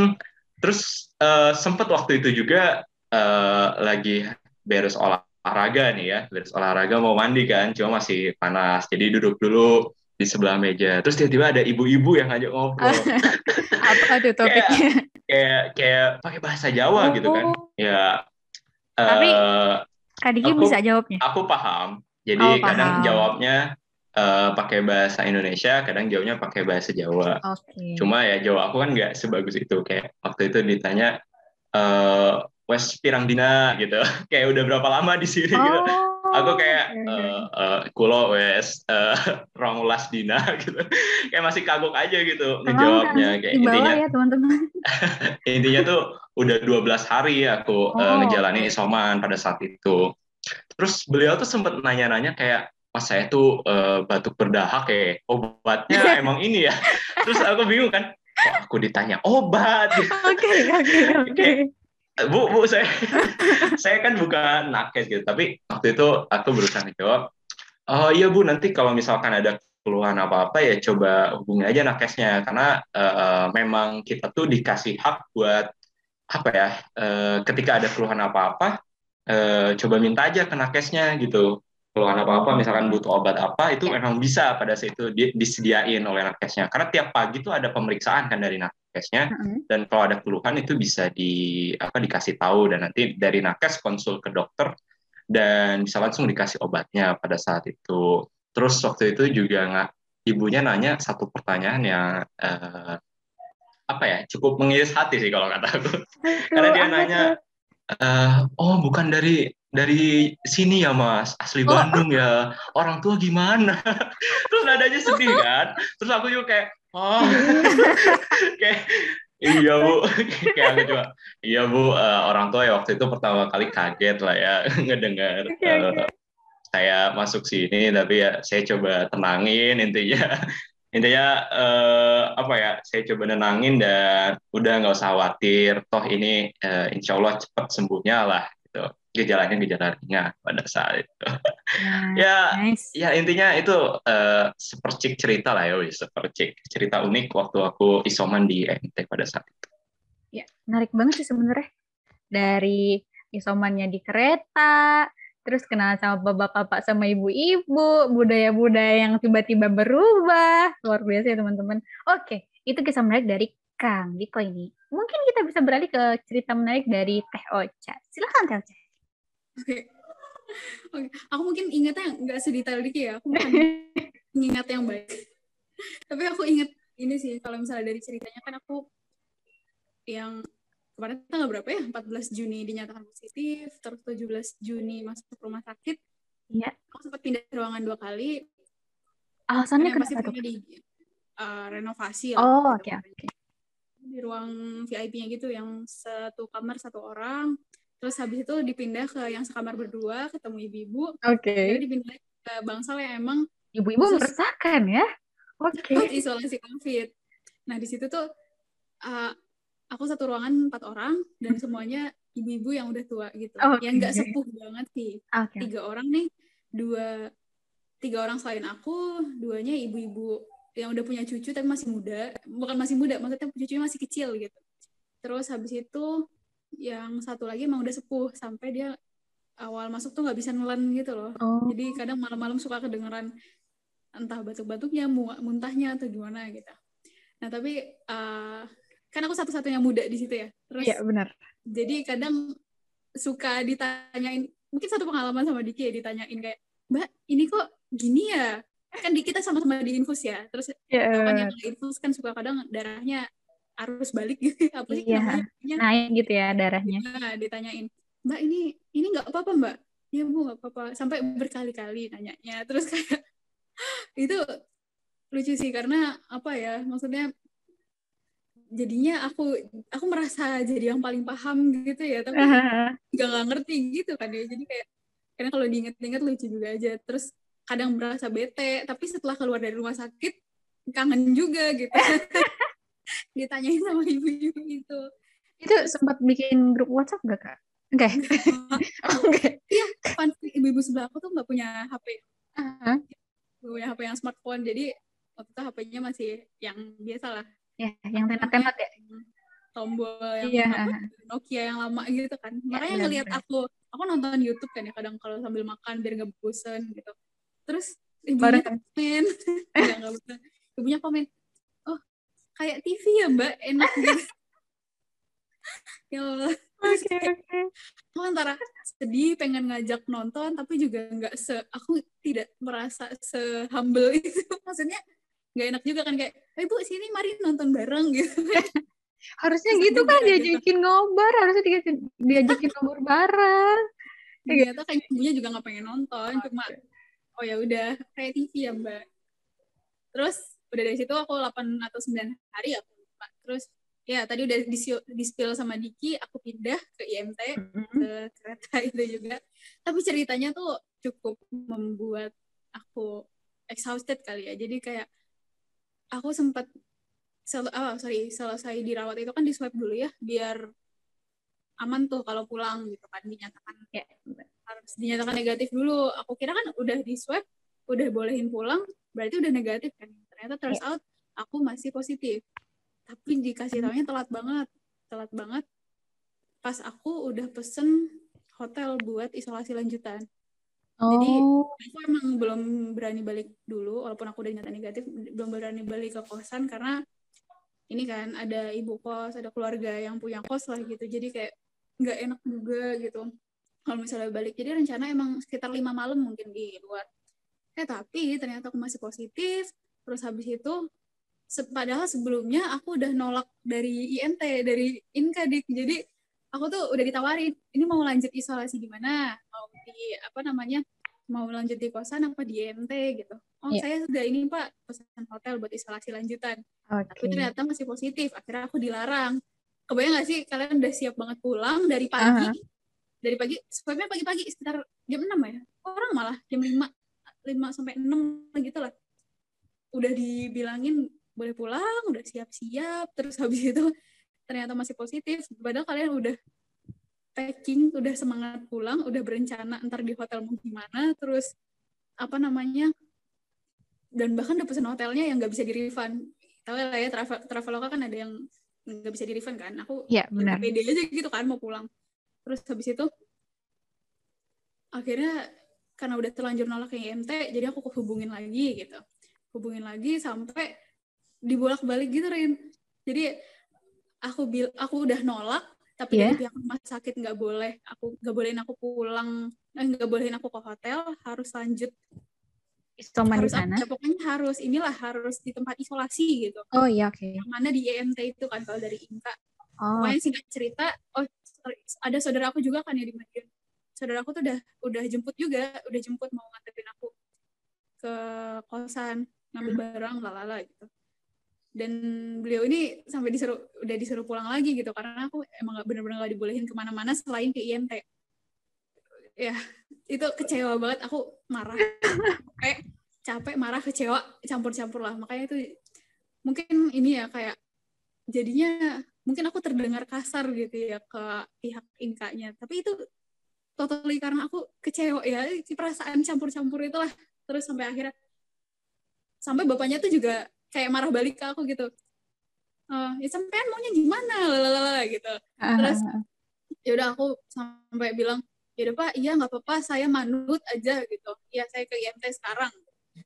terus uh, sempat waktu itu juga uh, lagi beres olah olahraga nih ya, beres olahraga mau mandi kan, cuma masih panas, jadi duduk dulu di sebelah meja. Terus tiba-tiba ada ibu-ibu yang ngajak ngobrol. Apa tuh topiknya? kayak kayak, kayak pakai bahasa Jawa oh. gitu kan. Ya. Tapi uh, Kak Diki bisa jawabnya. Aku paham. Jadi oh, paham. kadang jawabnya uh, pakai bahasa Indonesia, kadang jawabnya pakai bahasa Jawa. Okay. Cuma ya Jawa aku kan nggak sebagus itu. Kayak waktu itu ditanya, uh, Wes Pirang Dina gitu. kayak udah berapa lama di sini gitu. oh, gitu. Aku kayak uh, uh, kulo wes uh, rong las dina gitu. kayak masih kagok aja gitu ngejawabnya kayak intinya ya teman-teman. intinya tuh udah 12 hari aku oh. uh, ngejalanin isoman pada saat itu. Terus beliau tuh sempat nanya-nanya kayak Mas saya tuh uh, batuk berdahak ya, obatnya emang ini ya. Terus aku bingung kan, kok aku ditanya obat. Oke, oke, oke. Bu, bu, saya saya kan bukan nakes gitu, tapi waktu itu aku berusaha jawab, oh iya bu, nanti kalau misalkan ada keluhan apa-apa ya coba hubungi aja nakesnya, karena uh, memang kita tuh dikasih hak buat apa ya, uh, ketika ada keluhan apa-apa, uh, coba minta aja ke nakesnya gitu keluhan apa-apa, misalkan butuh obat apa, itu ya. memang bisa pada saat itu disediain oleh nakesnya. Karena tiap pagi itu ada pemeriksaan kan dari nakesnya, mm-hmm. dan kalau ada keluhan itu bisa di apa dikasih tahu dan nanti dari nakes konsul ke dokter dan bisa langsung dikasih obatnya pada saat itu. Terus waktu itu juga nggak ibunya nanya satu pertanyaan yang uh, apa ya cukup mengiris hati sih kalau kata aku, karena dia nanya, uh, oh bukan dari dari sini ya mas, asli Oh. Bandung ya. Orang tua gimana? terus nadanya sedih kan. Terus aku juga kayak, oh, kayak iya bu, kayak aku juga, iya bu, eh, orang tua ya waktu itu pertama kali kaget lah ya ngedengar Oke, eh, oke. saya masuk sini, tapi ya saya coba tenangin intinya. Intinya eh, apa ya? Saya coba nenangin dan udah nggak usah khawatir. Toh ini eh, insya Allah cepat sembuhnya lah. Gejalanya gejala ringan pada saat itu. Nah, ya, nice. ya intinya itu eh, sepercik cerita lah ya, wis. sepercik cerita unik waktu aku isoman di MT pada saat itu. Ya, menarik banget sih sebenarnya. Dari isomannya di kereta, terus kenal sama bapak-bapak sama ibu-ibu, budaya-budaya yang tiba-tiba berubah. Luar biasa ya teman-teman. Oke, itu kisah menarik dari Kang Diko ini. Mungkin kita bisa beralih ke cerita menarik dari Teh Ocha. Silakan Teh Ocha. Oke. Oke, aku mungkin ingatnya nggak sedetail Diki ya. Aku bukan mengingat yang baik. Tapi aku ingat ini sih, kalau misalnya dari ceritanya kan aku yang kemarin tanggal berapa ya? 14 Juni dinyatakan positif, terus 17 Juni masuk ke rumah sakit. Iya. Aku sempat pindah ruangan dua kali. Alasannya masih kenapa tuh? di uh, renovasi. Oh, oke oke. Di ruang VIP-nya gitu, yang satu kamar satu orang. Terus habis itu dipindah ke yang sekamar berdua, ketemu ibu-ibu. Oke. Jadi dipindah ke bangsal yang emang Ibu-ibu meresahkan ya. Oke. buat isolasi COVID. Nah di situ tuh uh, aku satu ruangan empat orang dan semuanya ibu-ibu yang udah tua gitu, Oke. yang nggak sepuh banget sih. Oke. Tiga orang nih, dua tiga orang selain aku, duanya ibu-ibu yang udah punya cucu tapi masih muda, bukan masih muda, maksudnya cucunya masih kecil gitu. Terus habis itu yang satu lagi emang udah sepuh sampai dia awal masuk tuh nggak bisa nelen gitu loh. Oh. Jadi kadang malam-malam suka kedengeran entah batuk-batuknya, mu- muntahnya atau gimana gitu. Nah tapi uh, kan aku satu-satunya muda di situ ya. Terus Iya, benar. jadi kadang suka ditanyain, mungkin satu pengalaman sama Diki ya ditanyain kayak, Mbak ini kok gini ya? Kan di kita sama-sama di infus ya. Terus kapan yang infus kan suka kadang darahnya arus balik gitu. Apa sih Iya. namanya? Naik gitu ya darahnya. Nah, ditanyain, Mbak ini ini nggak apa-apa Mbak? Iya Bu nggak apa-apa. Sampai berkali-kali nanyanya. Terus kayak itu lucu sih karena apa ya? Maksudnya jadinya aku aku merasa jadi yang paling paham gitu ya, tapi nggak nggak ngerti gitu kan ya. Jadi kayak karena kalau diinget-inget lucu juga aja. Terus kadang merasa bete, tapi setelah keluar dari rumah sakit kangen juga gitu. Ditanyain sama ibu-ibu itu. itu sempat bikin grup WhatsApp gak kak? Ya? Oh, Enggak. Fun fact, ibu-ibu sebelah aku tuh nggak punya HP Aha. Gak punya HP yang smartphone jadi waktu itu HP-nya masih yang biasa lah Ya, yang tenak-tenak ya. tombol yang Iya. apa, Nokia yang lama gitu kan makanya ngelihat benar-benar. aku aku nonton YouTube kan ya kadang kalau sambil makan biar nggak bosen gitu terus ibunya komen nggak nggak bosen ibunya komen kayak TV ya mbak? Enak gitu. Ya Allah. Oke, oke. aku antara sedih pengen ngajak nonton tapi juga nggak se aku tidak merasa se humble itu. Maksudnya nggak enak juga kan kayak eh bu sini mari nonton bareng gitu. Harusnya Terus gitu kan gitu. diajakin ngobar, harusnya diajakin, diajakin ngobar bareng. ternyata kayak ibunya juga nggak pengen nonton cuma oh ya udah kayak TV ya mbak. Terus udah dari situ aku 8 atau 9 hari aku lupa. Terus ya tadi udah di spill sama Diki aku pindah ke IMT ke kereta itu juga. Tapi ceritanya tuh cukup membuat aku exhausted kali ya. Jadi kayak aku sempat sel oh, sorry selesai dirawat itu kan di swab dulu ya biar aman tuh kalau pulang gitu kan dinyatakan Ya, harus dinyatakan negatif dulu. Aku kira kan udah di swab udah bolehin pulang berarti udah negatif kan ternyata turns out aku masih positif. Tapi dikasih tahunya telat banget telat banget pas aku udah pesen hotel buat isolasi lanjutan. Jadi, Oh, aku emang belum berani balik dulu walaupun aku udah nyata negatif belum berani balik ke kosan karena ini kan ada ibu kos ada keluarga yang punya kos lah gitu. Jadi kayak nggak enak juga gitu kalau misalnya balik. Jadi rencana emang sekitar lima malam mungkin di luar eh tapi ternyata aku masih positif terus habis itu padahal sebelumnya aku udah nolak dari INT dari Inkadik jadi aku tuh udah ditawarin ini mau lanjut isolasi di mana mau di apa namanya mau lanjut di kosan apa di IMT gitu. Oh Iya. saya sudah ini Pak pesan hotel buat isolasi lanjutan. Tapi Oke. ternyata masih positif. Akhirnya aku dilarang. Kebayang gak sih kalian udah siap banget pulang dari pagi? Aha. Dari pagi, sebabnya pagi-pagi sekitar jam 6 ya. Orang malah jam 5, 5 sampai 6 gitu lah. Udah dibilangin boleh pulang, udah siap-siap. Terus habis itu ternyata masih positif. Padahal kalian udah packing, udah semangat pulang, udah berencana ntar di hotel mau gimana. Terus apa namanya, dan bahkan udah pesen hotelnya yang nggak bisa di refund. Tahu lah ya, travel traveloka kan ada yang nggak bisa di refund kan. Aku Iya, benar. pede aja gitu kan mau pulang. Terus habis itu akhirnya karena udah terlanjur nolak ke IMT, jadi aku hubungin lagi gitu. Hubungin lagi sampai dibolak-balik gitu Rin. Jadi aku bil aku udah nolak tapi Iya. dari pihak rumah sakit nggak boleh aku nggak bolehin aku pulang eh, nggak bolehin aku ke hotel harus lanjut Isoman di sana. apa, pokoknya harus inilah harus di tempat isolasi gitu Oh iya, oke. yang mana di EMT itu kan kalau dari Inka Oh, pokoknya singkat cerita oh sorry, ada saudara aku juga kan ya di Madiun saudara aku tuh udah udah jemput juga udah jemput mau nganterin aku ke kosan ngambil barang lalala gitu. Dan beliau ini sampai disuruh udah disuruh pulang lagi gitu. Karena aku emang nggak bener-bener nggak dibolehin ke mana-mana selain ke IMT ya itu kecewa banget. Aku marah. Capek capek marah kecewa. Campur-campur lah. Makanya itu mungkin ini ya kayak jadinya mungkin aku terdengar kasar gitu ya ke pihak inkanya. Tapi itu totally karena aku kecewa ya. Perasaan campur-campur itulah. Terus sampai akhirnya sampai bapaknya tuh juga kayak marah balik ke aku gitu. Eh, ya sampean maunya gimana? Lalala gitu. Ah, terus ah, ah. ya udah aku sampai bilang ya udah pak iya nggak apa-apa saya manut aja gitu. Ya saya ke IMT sekarang.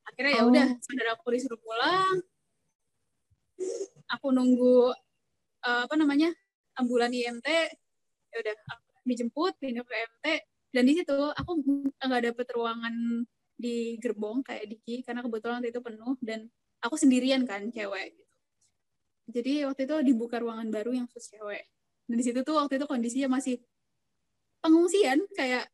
Akhirnya ya Oh. udah saudara aku disuruh pulang. Aku nunggu eh, apa namanya ambulan IMT ya udah aku dijemput pindah ke IMT dan di situ aku nggak dapet ruangan di gerbong kayak Diki karena kebetulan waktu itu penuh dan aku sendirian kan cewek gitu. jadi waktu itu dibuka ruangan baru yang khusus cewek. Dan di situ tuh waktu itu kondisinya masih pengungsian kayak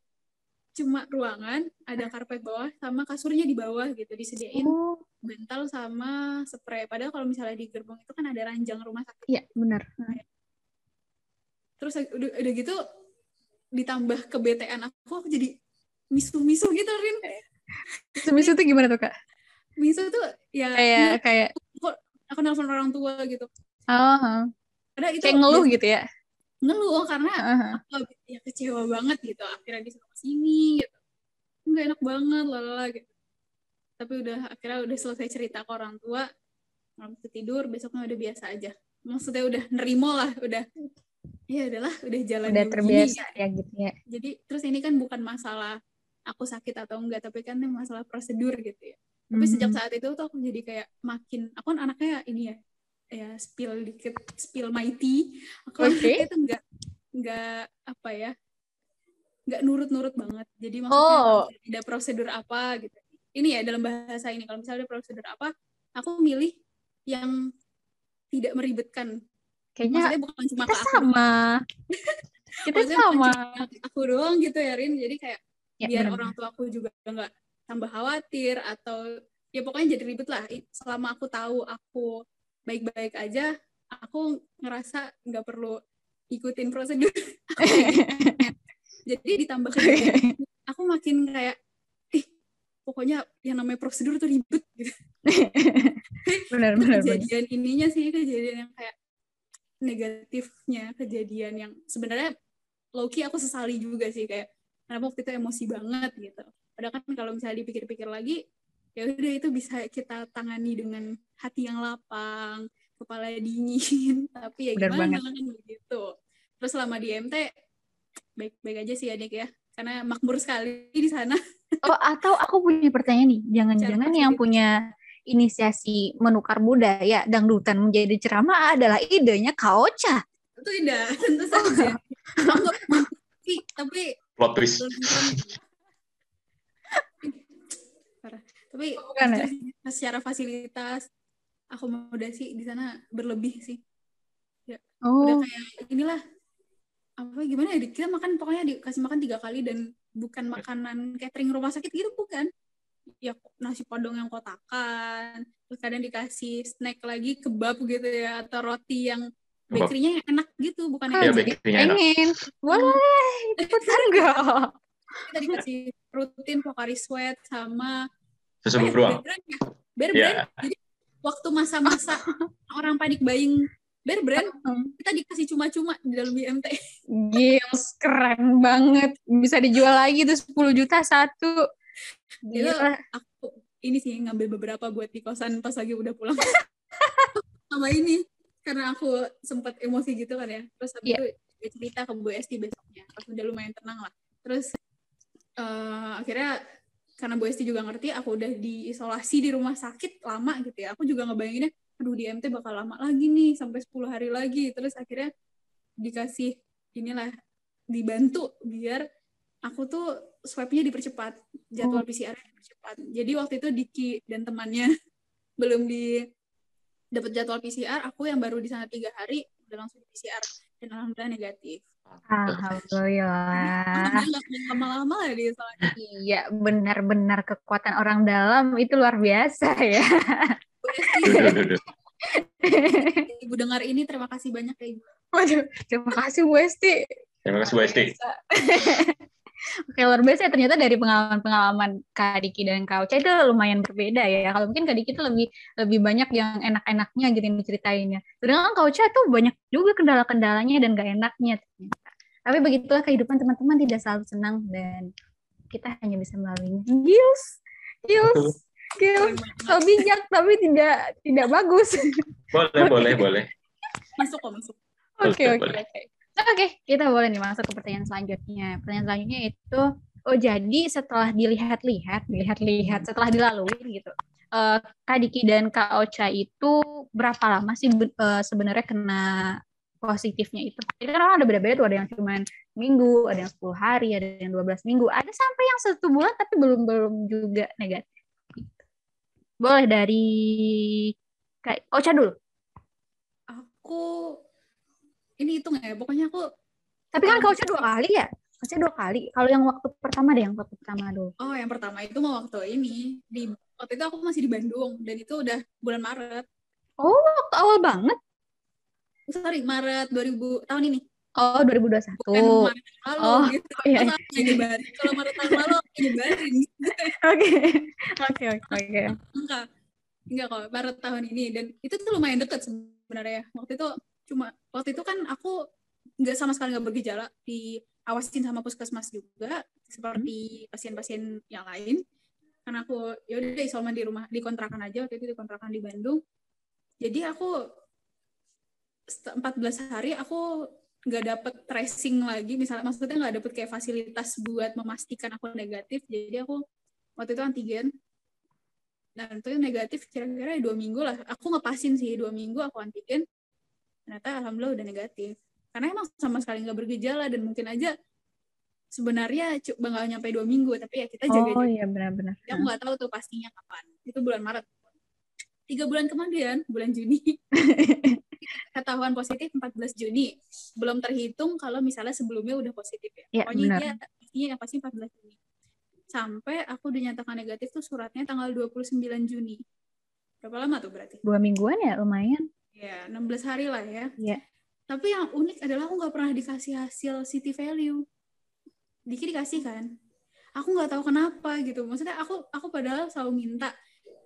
cuma ruangan ada karpet bawah sama kasurnya di bawah gitu disediain Oh, bantal sama spray. Padahal kalau misalnya di gerbong itu kan ada ranjang rumah sakit. Iya benar. terus udah, udah gitu ditambah kebetean aku aku jadi misu-misu gitu Rin Habis itu gimana tuh, Kak? misu tuh ya Kayak kayak aku nelfon orang tua gitu. Oh, ada itu kayak ngeluh gitu ya. ngeluh karena Ah, ah. aku ya kecewa banget gitu. Akhirnya disuruh ke sini gitu. Nggak enak banget lalala gitu. Tapi udah akhirnya udah selesai cerita ke orang tua. Orang tua tidur besoknya udah biasa aja. Maksudnya udah nerimo lah udah. Ya udahlah udah jalan Udah terbiasa ya gitu ya. jadi terus ini kan bukan masalah aku sakit atau enggak tapi kan ini masalah prosedur gitu ya tapi sejak Mhm. saat itu tuh aku jadi kayak makin aku kan anaknya ini ya ya spill dikit spill my tea aku Oke. anaknya itu enggak enggak apa ya enggak nurut-nurut banget jadi maksudnya Oh. ada prosedur apa gitu ini ya dalam bahasa ini kalau misalnya ada prosedur apa aku milih yang tidak meribetkan Kayaknya maksudnya bukan cuma kita aku sama. kita Maksudnya bukan sama. aku doang gitu ya Rin jadi kayak Ya, biar benar. orang tua aku juga nggak tambah khawatir atau ya pokoknya jadi ribet lah. Selama aku tahu aku baik-baik aja aku ngerasa nggak perlu ikutin prosedur. Kayak jadi ditambah kejadian aku makin kayak ih pokoknya yang namanya prosedur tuh ribet. Gitu. Benar benar benar. kejadian ininya sih kejadian yang kayak negatifnya kejadian yang sebenarnya Loki aku sesali juga sih kayak kenapa waktu itu emosi banget gitu. Padahal kan kalau misalnya dipikir-pikir lagi ya udah itu bisa kita tangani dengan hati yang lapang, kepala dingin, tapi ya gimana banget. kan begitu. Terus selama di MT baik-baik aja sih adik ya, karena makmur sekali di sana. Oh, atau aku punya pertanyaan nih. Jangan-jangan yang punya inisiasi menukar budaya dangdutan menjadi ceramah adalah idenya Kaocha. Itu tidak, tentu saja. Nggak tapi tapi Plot twist. Tapi Bukan ya? secara- secara fasilitas akomodasi di sana berlebih sih. Udah Oh, kayak inilah apa gimana ya kita makan pokoknya dikasih makan tiga kali dan bukan makanan catering rumah sakit gitu bukan ya nasi padang yang kotakan terus kadang dikasih snack lagi kebab gitu ya atau roti yang. Bakerynya yang enak gitu bukan Iya, yang enak. Pengen. Boleh. Ikutan nggak? kita dikasih rutin Pocari Sweat sama Susu apa ya, beruang. Bear Brand ya? Bear Brand. Iya. Jadi waktu masa-masa orang panik buying Bear Brand, kita dikasih cuma-cuma di dalam BMT. Gils, keren banget. Bisa dijual lagi tuh 10 juta satu. Gila. aku ini sih ngambil beberapa buat di kosan pas lagi udah pulang. sama ini karena aku sempat emosi gitu kan ya. Terus habis Iya. itu cerita ke Bu Esti besoknya. Pas udah lumayan tenang lah. Terus eh, akhirnya karena Bu Esti juga ngerti aku udah diisolasi di rumah sakit lama gitu ya. Aku juga ngebayanginnya aduh di MT bakal lama lagi nih sampai 10 hari lagi. Terus akhirnya dikasih inilah dibantu biar aku tuh swabnya dipercepat jadwal PCR -nya dipercepat jadi waktu itu Diki dan temannya belum di dapat jadwal PCR aku yang baru di sana tiga hari udah langsung di PCR dan alhamdulillah negatif Alhamdulillah. lama-lama lah di sana Iya, benar-benar kekuatan orang dalam itu luar biasa ya. Ibu dengar ini terima kasih banyak ya ibu Waduh, terima kasih Bu Esti. Terima kasih Bu Esti. Oke, luar biasa ya. ternyata dari pengalaman-pengalaman Kak Diki dan Kak Ocha itu lumayan berbeda ya. Kalau mungkin Kak Diki itu lebih lebih banyak yang enak-enaknya gitu yang diceritainnya. Sedangkan Kak Ocha tuh banyak juga kendala-kendalanya dan gak enaknya. Tapi begitulah kehidupan teman-teman tidak selalu senang dan kita hanya bisa melaluinya. Gils, Gils, Gils. So bijak tapi tidak tidak bagus. Boleh, boleh, boleh. masuk kok masuk Oke oke boleh. Oke. Oke, kita boleh nih masuk ke pertanyaan selanjutnya. Pertanyaan selanjutnya itu, oh jadi setelah dilihat-lihat, dilihat-lihat, setelah dilalui gitu, eh, Kak Diki dan Kak Ocha itu berapa lama sih eh, sebenarnya kena positifnya itu? Itu kan orang ada beda-beda tuh, ada yang cuma minggu, ada yang 10 hari, ada yang 12 minggu, ada sampai yang satu bulan tapi belum belum juga negatif. Boleh dari Kak Ocha dulu. aku ini hitung ya pokoknya aku Tapi kan Ocha dua kali ya? Ocha dua kali. Kalau yang waktu pertama deh, yang waktu pertama dulu. oh yang pertama itu mau waktu ini di waktu itu aku masih di Bandung dan itu udah bulan Maret Oh, waktu awal banget. sorry Maret 2000 tahun ini Oh, 2021. bukan Maret lalu Oh, gitu. iya. Masa aku nyebarin. Kalau Maret tahun lalu nyebarin. Oke. Oke, oke, oke. Enggak. Enggak kok, Maret tahun ini. Dan itu tuh lumayan deket sebenarnya. Waktu itu cuma, waktu itu kan aku nggak sama sekali nggak bergejala. Diawasin sama puskesmas juga, seperti pasien-pasien yang lain. Karena aku, ya udah isoman di rumah, di kontrakan aja. Waktu itu di kontrakan di Bandung. Jadi aku set- 14 hari aku nggak dapet tracing lagi misalnya maksudnya nggak dapet kayak fasilitas buat memastikan aku negatif jadi aku waktu itu antigen dan itu negatif kira-kira dua minggu lah aku ngepasin sih dua minggu aku antigen ternyata alhamdulillah udah negatif karena emang sama sekali nggak bergejala dan mungkin aja sebenarnya bakal nyampe dua minggu tapi ya kita jaga Oh iya benar-benar. Aku nggak tahu tuh pastinya kapan. Itu bulan Maret. Tiga bulan kemudian, bulan Juni, ketahuan positif 14 Juni. Belum terhitung kalau misalnya sebelumnya udah positif ya. Iya, Pokoknya benar. dia pastinya yang pasti 14 Juni. Sampai aku dinyatakan negatif tuh suratnya tanggal 29 Juni. Berapa lama tuh berarti? Dua mingguan ya lumayan. Ya, 16 hari lah ya. Iya. Tapi yang unik adalah aku nggak pernah dikasih hasil city value. Dikit dikasih kan. Aku nggak tahu kenapa gitu. Maksudnya aku aku padahal selalu minta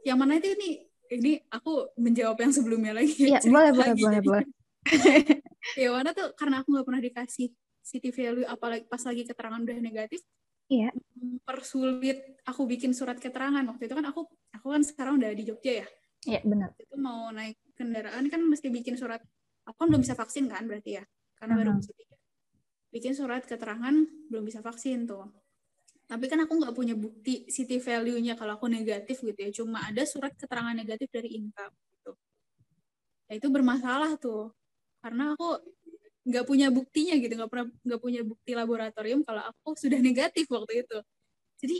yang mana itu ini ini aku menjawab yang sebelumnya lagi. Iya, boleh, boleh, lagi. boleh, boleh. ya mana tuh karena aku nggak pernah dikasih city value apalagi pas lagi keterangan udah negatif. Iya. Mempersulit aku bikin surat keterangan waktu itu kan aku aku kan sekarang udah di Jogja ya. Iya, benar. itu mau naik kendaraan kan mesti bikin surat aku kan belum bisa vaksin kan berarti ya? Karena baru Aha. bisa tiga. bikin surat keterangan belum bisa vaksin tuh. Tapi kan aku nggak punya bukti city value-nya kalau aku negatif gitu ya. Cuma ada surat keterangan negatif dari income gitu. Ya itu bermasalah tuh. Karena aku nggak punya buktinya gitu. Nggak pernah nggak punya bukti laboratorium kalau aku sudah negatif waktu itu. Jadi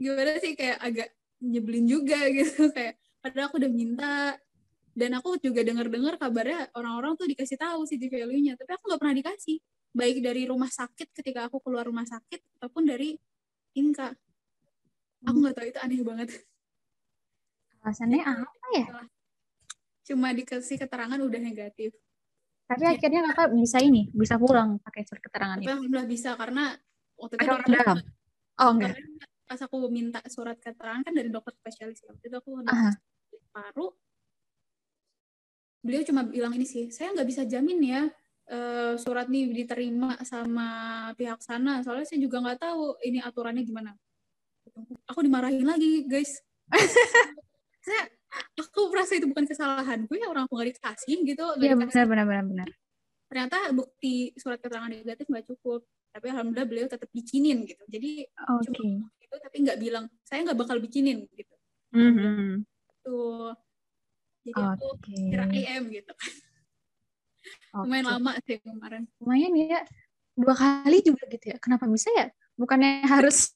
gimana sih? Kayak agak nyebelin juga gitu. Kayak padahal aku udah minta dan aku juga dengar-dengar kabarnya orang-orang tuh dikasih tahu city value-nya tapi aku nggak pernah dikasih baik dari rumah sakit ketika aku keluar rumah sakit ataupun dari Inka aku Hmm. nggak tahu itu aneh banget Alasannya apa ya? cuma dikasih keterangan udah negatif Tapi Iya. akhirnya kakak bisa ini, bisa pulang pakai surat keterangan tapi itu. bisa karena waktu itu Ada orang dalam? Oh enggak. Pas aku minta surat keterangan kan dari dokter spesialis ya. waktu itu aku paru beliau cuma bilang ini sih saya nggak bisa jamin ya eh, surat nih diterima sama pihak sana soalnya saya juga nggak tahu ini aturannya gimana aku dimarahin lagi guys saya aku merasa itu bukan kesalahan gue ya orang aku nggak dikasih gitu Iya benar benar benar benar. ternyata bukti surat keterangan negatif nggak cukup tapi alhamdulillah beliau tetap bikinin gitu jadi Oke. itu tapi nggak bilang saya nggak bakal bikinin gitu Mhm. tuh jadi aku Oke. kira IM gitu lumayan Oke. lama sih kemarin Lumayan ya. Dua kali juga gitu ya. Kenapa bisa ya? Bukannya harus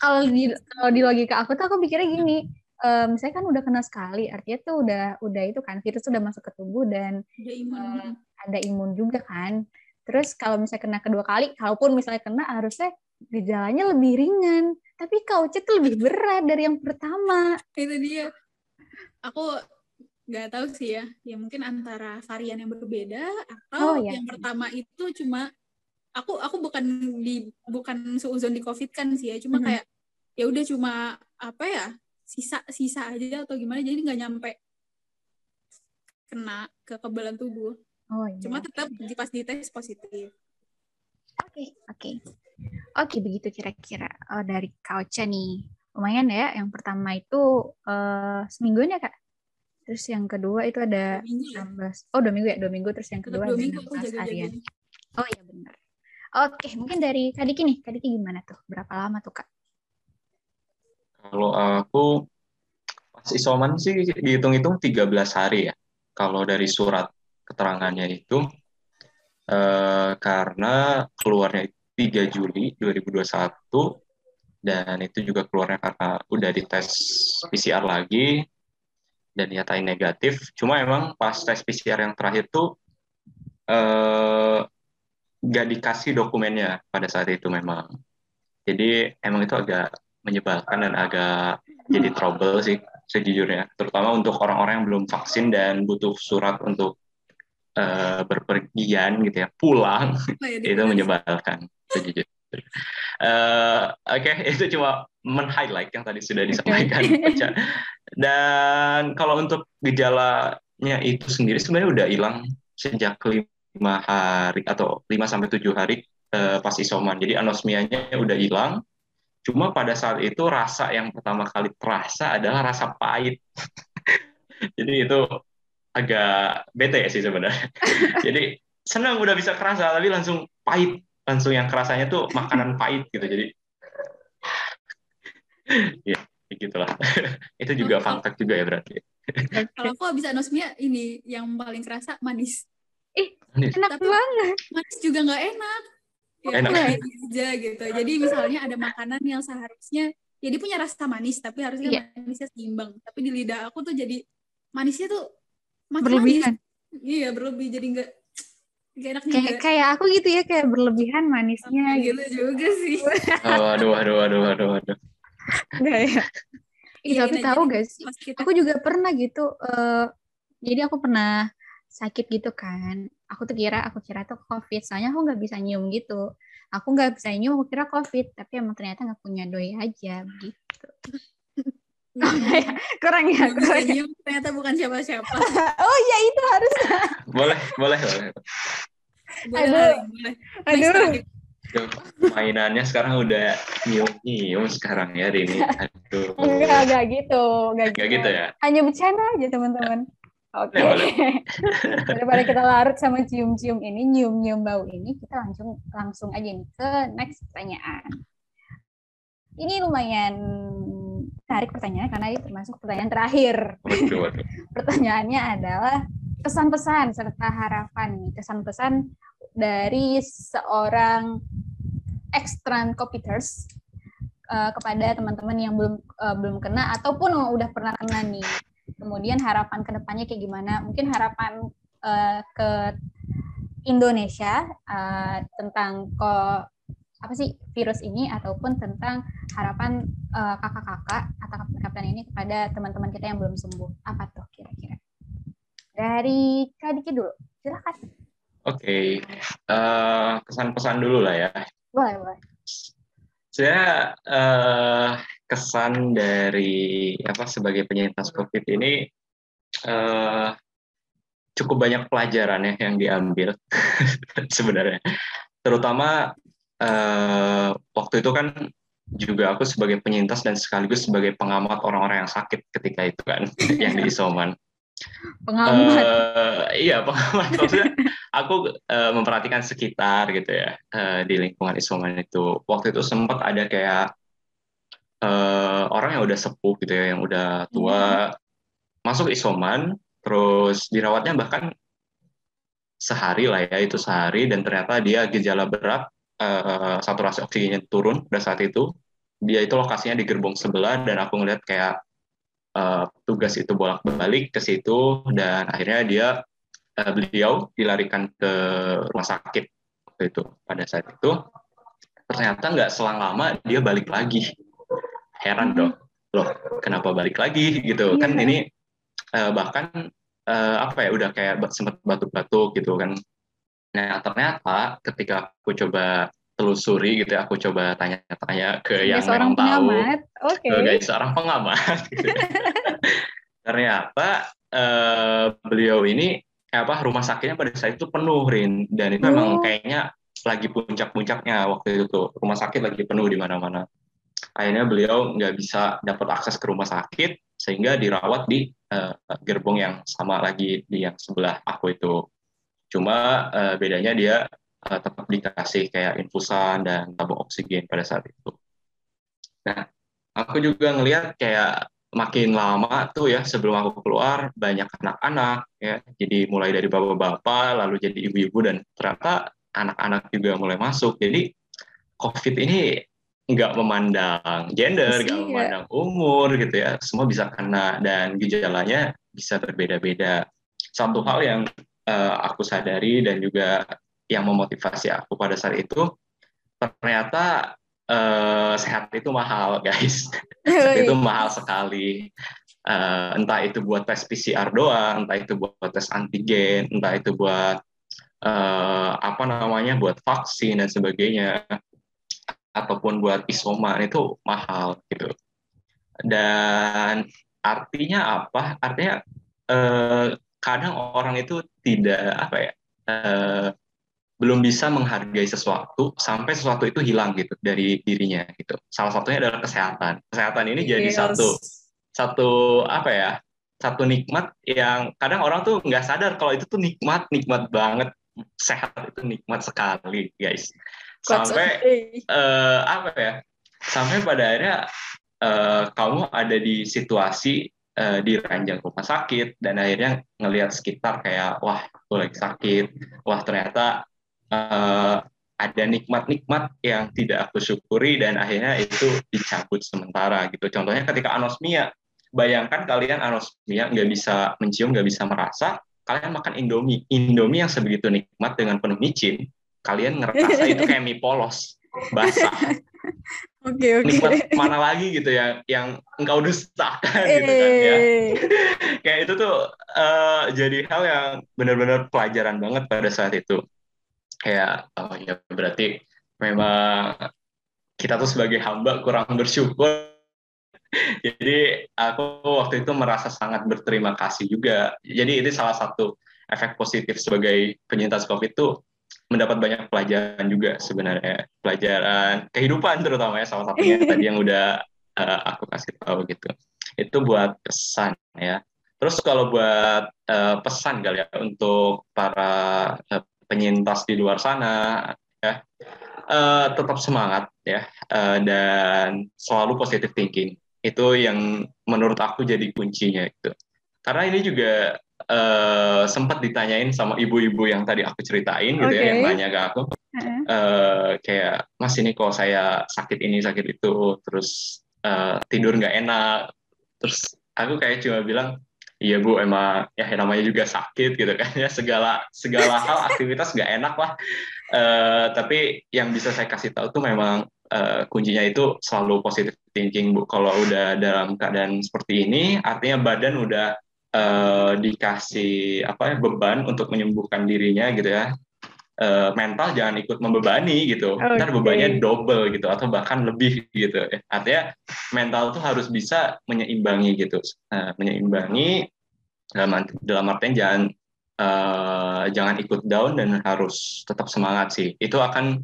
kalau di kalau di logika aku tuh aku pikirnya gini. eh, misalnya kan udah kena sekali, artinya tuh udah udah itu kan virus udah masuk ke tubuh dan udah imun Eh, ada imun juga kan. Terus kalau misalnya kena kedua kali, kalaupun misalnya kena harusnya gejalanya lebih ringan. Tapi kauce tuh lebih berat dari yang pertama. itu dia aku nggak tahu sih ya ya mungkin antara varian yang berbeda Oh, atau ya. yang pertama itu cuma aku aku bukan di bukan seuzon di covid kan sih ya cuma Mhm. kayak ya udah cuma apa ya sisa sisa aja atau gimana jadi nggak nyampe kena kekebalan tubuh Oh iya. cuma tetap di pas dites positif Oke, oke. Oke, begitu kira-kira Oh, dari kauce nih. Lumayan ya, yang pertama itu eh semingguan ya, Kak? Terus yang kedua itu ada Dua ya 16. Oh, dua minggu ya, dua minggu. Terus yang kedua dua ada minggu aku 16 jaga harian. jaga Oh iya, benar. Oke, mungkin dari Kak Diki nih. Kak Diki gimana tuh? Berapa lama tuh, Kak? Kalau aku pas isoman sih dihitung-hitung 13 hari ya. Kalau dari surat keterangannya itu eh, karena keluarnya 3 Juli 2021 dan itu juga keluarnya karena udah dites PCR lagi dan dinyatakan negatif. Cuma emang pas tes PCR yang terakhir tuh eh, nggak dikasih dokumennya pada saat itu memang. Jadi emang itu agak menyebalkan dan agak jadi trouble sih sejujurnya, terutama untuk orang-orang yang belum vaksin dan butuh surat untuk eh, berpergian gitu ya, pulang Nah, ya, itu menyebalkan sejujurnya. Eh, Oke, itu cuma men-highlight yang tadi sudah disampaikan. Dan kalau untuk gejalanya itu sendiri sebenarnya udah hilang sejak lima hari atau 5 sampai tujuh hari eh, pas isoman. Jadi anosmianya udah hilang. Cuma pada saat itu rasa yang pertama kali terasa adalah rasa pahit. Jadi itu agak bete sih sebenarnya. Jadi senang udah bisa kerasa tapi langsung pahit. Langsung yang kerasanya tuh makanan pahit gitu. Jadi ya gitulah. itu juga fun fact juga ya berarti. kalau aku habis anosmia ini yang paling kerasa manis Manis. Enak Tapi- banget. manis juga nggak enak ya Enak. aja gitu jadi misalnya ada makanan yang seharusnya ya dia punya rasa manis tapi harusnya Iya. manisnya seimbang tapi di lidah aku tuh jadi manisnya tuh makin Berlebihan. manis. iya berlebih jadi nggak nggak enak Kayak juga kayak aku gitu ya, kayak berlebihan manisnya Kayak gitu. gitu juga sih Oh, aduh, aduh, aduh, aduh, aduh. Enggak ya? Iya, tapi nah, tahu gak sih? kita Aku juga pernah gitu. eh jadi aku pernah sakit gitu kan. Aku tuh kira, aku kira tuh COVID. Soalnya aku nggak bisa nyium gitu. Aku nggak bisa nyium, aku kira COVID. Tapi emang ternyata nggak punya doi aja gitu. Kurang ya, nggak bisa kurang ya. nyium, ternyata bukan siapa-siapa Oh iya itu harus. Boleh, boleh, boleh. boleh Aduh. boleh Next Aduh. terakhir. Mainannya sekarang udah nyium-nyium sekarang ya hari ini. Aduh. Enggak, enggak gitu. Enggak Nggak gitu ya? Hanya bercanda aja teman-teman. Oke. Boleh, Daripada kita larut sama cium-cium ini, nyium-nyium bau ini, kita langsung langsung aja nih ke next pertanyaan. Ini lumayan menarik pertanyaan karena ini termasuk pertanyaan terakhir. Waduh, waduh. Pertanyaannya adalah kesan-pesan serta harapan nih. Kesan-pesan dari seorang ekstran kopiters eh, kepada teman-teman yang belum eh, belum kena ataupun yang udah pernah kena nih. Kemudian harapan ke depannya kayak gimana? Mungkin harapan eh, ke Indonesia uh, tentang kok apa sih virus ini ataupun tentang harapan uh, kakak-kakak atau kapten-kapten ini kepada teman-teman kita yang belum sembuh. Apa tuh kira-kira? Dari Kak Diki dulu, silakan. Oke, okay. uh, kesan-pesan dulu lah ya. Boleh, boleh. Saya uh, kesan dari apa sebagai penyintas COVID ini uh, cukup banyak pelajaran ya yang diambil sebenarnya. Terutama uh, waktu itu kan juga aku sebagai penyintas dan sekaligus sebagai pengamat orang-orang yang sakit ketika itu kan yang di isoman. Pengamat. Uh, iya pengamat. Maksudnya aku uh, memperhatikan sekitar gitu ya uh, di lingkungan isoman itu. Waktu itu sempat ada kayak uh, orang yang udah sepuh gitu ya, yang udah tua hmm. masuk isoman, terus dirawatnya bahkan sehari lah ya itu sehari dan ternyata dia gejala berat uh, saturasi oksigennya turun pada saat itu. Dia itu lokasinya di gerbong sebelah dan aku ngeliat kayak uh, tugas itu bolak-balik ke situ dan akhirnya dia uh, beliau dilarikan ke rumah sakit waktu itu pada saat itu. Ternyata nggak selang lama dia balik lagi. Heran dong loh kenapa balik lagi gitu. Kan iya. ini uh, bahkan uh, apa ya udah kayak sempat batuk-batuk gitu kan. Nah, ternyata ketika aku coba telusuri gitu ya, aku coba tanya-tanya ke yang memang tahu, okay. sebagai seorang pengamat. Gitu. ternyata uh, beliau ini apa rumah sakitnya pada saat itu penuh Rin dan itu oh. memang kayaknya lagi puncak-puncaknya waktu itu rumah sakit lagi penuh di mana-mana. Akhirnya beliau nggak bisa dapat akses ke rumah sakit sehingga dirawat di uh, gerbong yang sama lagi di yang sebelah aku itu Cuma uh, bedanya dia uh, tetap dikasih kayak infusan dan tabung oksigen pada saat itu. Nah, aku juga ngelihat kayak makin lama tuh ya sebelum aku keluar banyak anak-anak ya. Jadi mulai dari bapak-bapak lalu jadi ibu-ibu dan ternyata anak-anak juga mulai masuk. Jadi covid ini nggak memandang gender nggak memandang umur gitu ya. Semua bisa kena dan gejalanya bisa berbeda-beda. Satu hal yang uh, aku sadari dan juga yang memotivasi aku pada saat itu ternyata uh, sehat itu mahal guys. Itu mahal sekali. Uh, entah itu buat tes PCR doang entah itu buat tes antigen entah itu buat uh, apa namanya buat vaksin dan sebagainya ataupun buat isoman itu mahal gitu. Dan artinya apa? Artinya uh, kadang orang itu tidak apa ya uh, belum bisa menghargai sesuatu sampai sesuatu itu hilang gitu dari dirinya gitu. Salah satunya adalah kesehatan. Kesehatan ini jadi yes. satu satu apa ya satu nikmat yang kadang orang tuh nggak sadar kalau itu tuh nikmat nikmat banget sehat itu nikmat sekali guys sampai uh, apa ya sampai pada akhirnya uh, kamu ada di situasi uh, di ranjang rumah sakit dan akhirnya ngelihat sekitar kayak wah aku lagi sakit wah ternyata uh, ada nikmat-nikmat yang tidak aku syukuri dan akhirnya itu dicabut sementara gitu contohnya ketika anosmia bayangkan kalian anosmia nggak bisa mencium nggak bisa merasa kalian makan indomie indomie yang sebegitu nikmat dengan penuh micin kalian ngerasa itu kayak mie polos basah Oke okay, oke. Okay. Nikmat mana lagi gitu ya yang engkau dustakan gitu kan ya. Eh. Kayak itu tuh uh, jadi hal yang benar-benar pelajaran banget pada saat itu. Kayak oh ya berarti memang kita tuh sebagai hamba kurang bersyukur. jadi aku waktu itu merasa sangat berterima kasih juga. Jadi ini salah satu efek positif sebagai penyintas COVID itu mendapat banyak pelajaran juga sebenarnya pelajaran kehidupan terutama ya salah satunya tadi yang udah uh, aku kasih tahu gitu itu buat pesan ya terus kalau buat uh, pesan kali ya untuk para uh, penyintas di luar sana ya. Uh, tetap semangat ya. Uh, dan selalu positive thinking. Itu yang menurut aku jadi kuncinya itu. Karena ini juga uh, sempat ditanyain sama ibu-ibu yang tadi aku ceritain gitu okay. ya yang nanya ke aku. Uh, kayak mas ini kok saya sakit ini sakit itu terus uh, tidur nggak enak. Terus aku kayak cuma bilang iya bu emang ya namanya juga sakit gitu kan ya segala segala hal aktivitas nggak enak lah uh, tapi yang bisa saya kasih tahu tuh memang uh, kuncinya itu selalu positive thinking bu kalau udah dalam keadaan seperti ini artinya badan udah uh, dikasih apa ya beban untuk menyembuhkan dirinya gitu ya uh, mental jangan ikut membebani gitu. Okay. Ntar bebannya double gitu atau bahkan lebih gitu. Artinya mental tuh harus bisa menyeimbangi gitu. Uh, menyeimbangi dalam dalam artian jangan uh, jangan ikut down dan harus tetap semangat sih. Itu akan